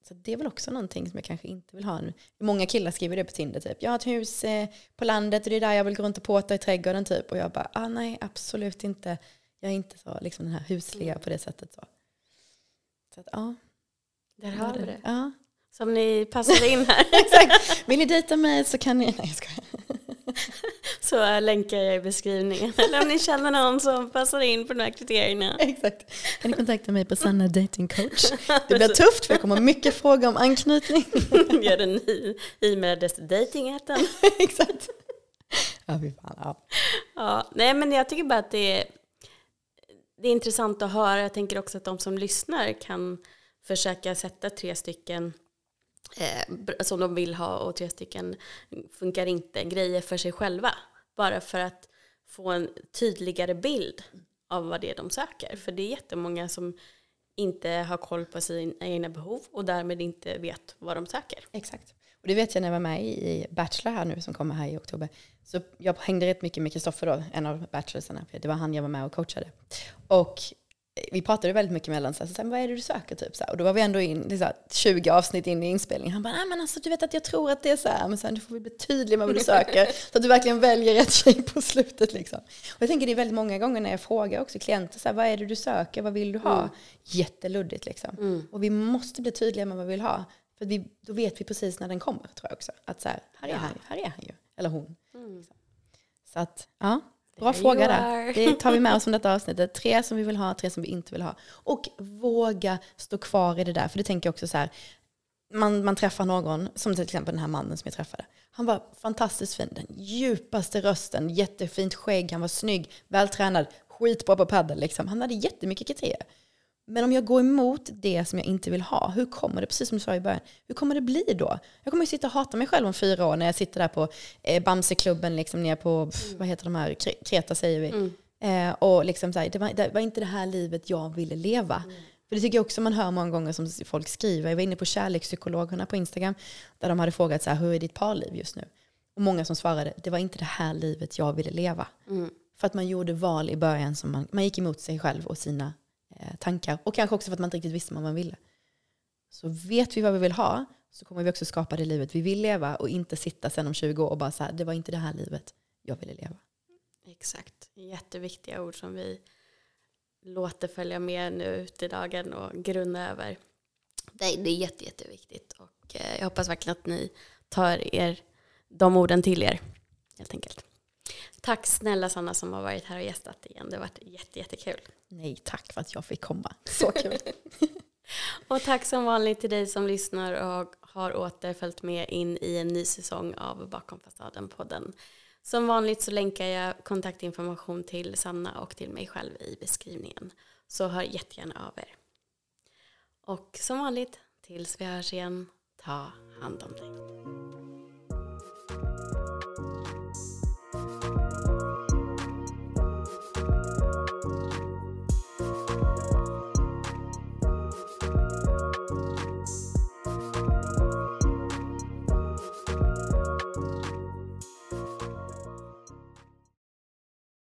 så det är väl också någonting som jag kanske inte vill ha. nu. Många killar skriver det på Tinder, typ. Jag har ett hus eh, på landet och det är där jag vill gå runt och påta i trädgården, typ. Och jag bara, ah, nej, absolut inte. Jag är inte så, liksom den här husliga på det sättet. Så, så att, ja. Där har vi det. Ja, Som ni passade in här. [LAUGHS] exakt. Vill ni dejta mig så kan ni... Nej, jag skojar. [LAUGHS] Så länkar jag i beskrivningen. Eller om ni känner någon som passar in på de här kriterierna. Exakt. Kan ni kontakta mig på Sanna Dating Coach? Det blir tufft för jag kommer mycket frågor om anknytning. [LAUGHS] Gör en ny e-mailadress till dejtingheten. Exakt. Ja, fy fan. Ja. Ja, nej men jag tycker bara att det är, det är intressant att höra. Jag tänker också att de som lyssnar kan försöka sätta tre stycken eh, som alltså de vill ha och tre stycken funkar inte grejer för sig själva. Bara för att få en tydligare bild av vad det är de söker. För det är jättemånga som inte har koll på sina egna behov och därmed inte vet vad de söker. Exakt. Och det vet jag när jag var med i Bachelor här nu som kommer här i oktober. Så jag hängde rätt mycket med Kristoffer då, en av bachelorsarna. För det var han jag var med och coachade. Och vi pratade väldigt mycket mellan så här, så här, vad är det du söker typ så här. Och då var vi ändå in, så här, 20 avsnitt in i inspelningen. Han bara, nej men alltså du vet att jag tror att det är så här, men sen du får vi bli tydlig med vad du söker. [LAUGHS] så att du verkligen väljer rätt tjej på slutet liksom. Och jag tänker det är väldigt många gånger när jag frågar också klienter, så här, vad är det du söker, vad vill du ha? Jätteluddigt liksom. Och vi måste bli tydliga med vad vi vill ha. För vi, då vet vi precis när den kommer tror jag också. Att så här, här är han, här är han ju. Eller hon. Så att, ja. Bra There fråga där. Det tar vi med oss [LAUGHS] från detta avsnittet. Tre som vi vill ha, tre som vi inte vill ha. Och våga stå kvar i det där. För det tänker jag också så här, man, man träffar någon, som till exempel den här mannen som jag träffade. Han var fantastiskt fin, den djupaste rösten, jättefint skägg, han var snygg, vältränad, skitbra på padel. Liksom. Han hade jättemycket kriterier. Men om jag går emot det som jag inte vill ha, hur kommer det, precis som du sa i början, hur kommer det bli då? Jag kommer ju sitta och hata mig själv om fyra år när jag sitter där på eh, Bamseklubben, liksom ner på, pff, vad heter de här, Kreta säger vi. Mm. Eh, och liksom så här, det, var, det var inte det här livet jag ville leva. Mm. För det tycker jag också man hör många gånger som folk skriver. Jag var inne på kärlekspsykologerna på Instagram där de hade frågat så här, hur är ditt parliv just nu? Och många som svarade, det var inte det här livet jag ville leva. Mm. För att man gjorde val i början som man, man gick emot sig själv och sina Eh, tankar. Och kanske också för att man inte riktigt visste vad man ville. Så vet vi vad vi vill ha så kommer vi också skapa det livet vi vill leva och inte sitta sen om 20 år och bara så här, det var inte det här livet jag ville leva. Exakt, jätteviktiga ord som vi låter följa med nu ut i dagen och grunna över. Det är, det är jätte, jätteviktigt och eh, jag hoppas verkligen att ni tar er, de orden till er helt enkelt. Tack snälla Sanna som har varit här och gästat igen. Det har varit jätte, jättekul. Nej, tack för att jag fick komma. Så kul. [LAUGHS] och tack som vanligt till dig som lyssnar och har åter följt med in i en ny säsong av Bakom fasaden-podden. Som vanligt så länkar jag kontaktinformation till Sanna och till mig själv i beskrivningen. Så hör jättegärna av er. Och som vanligt, tills vi hörs igen, ta hand om dig.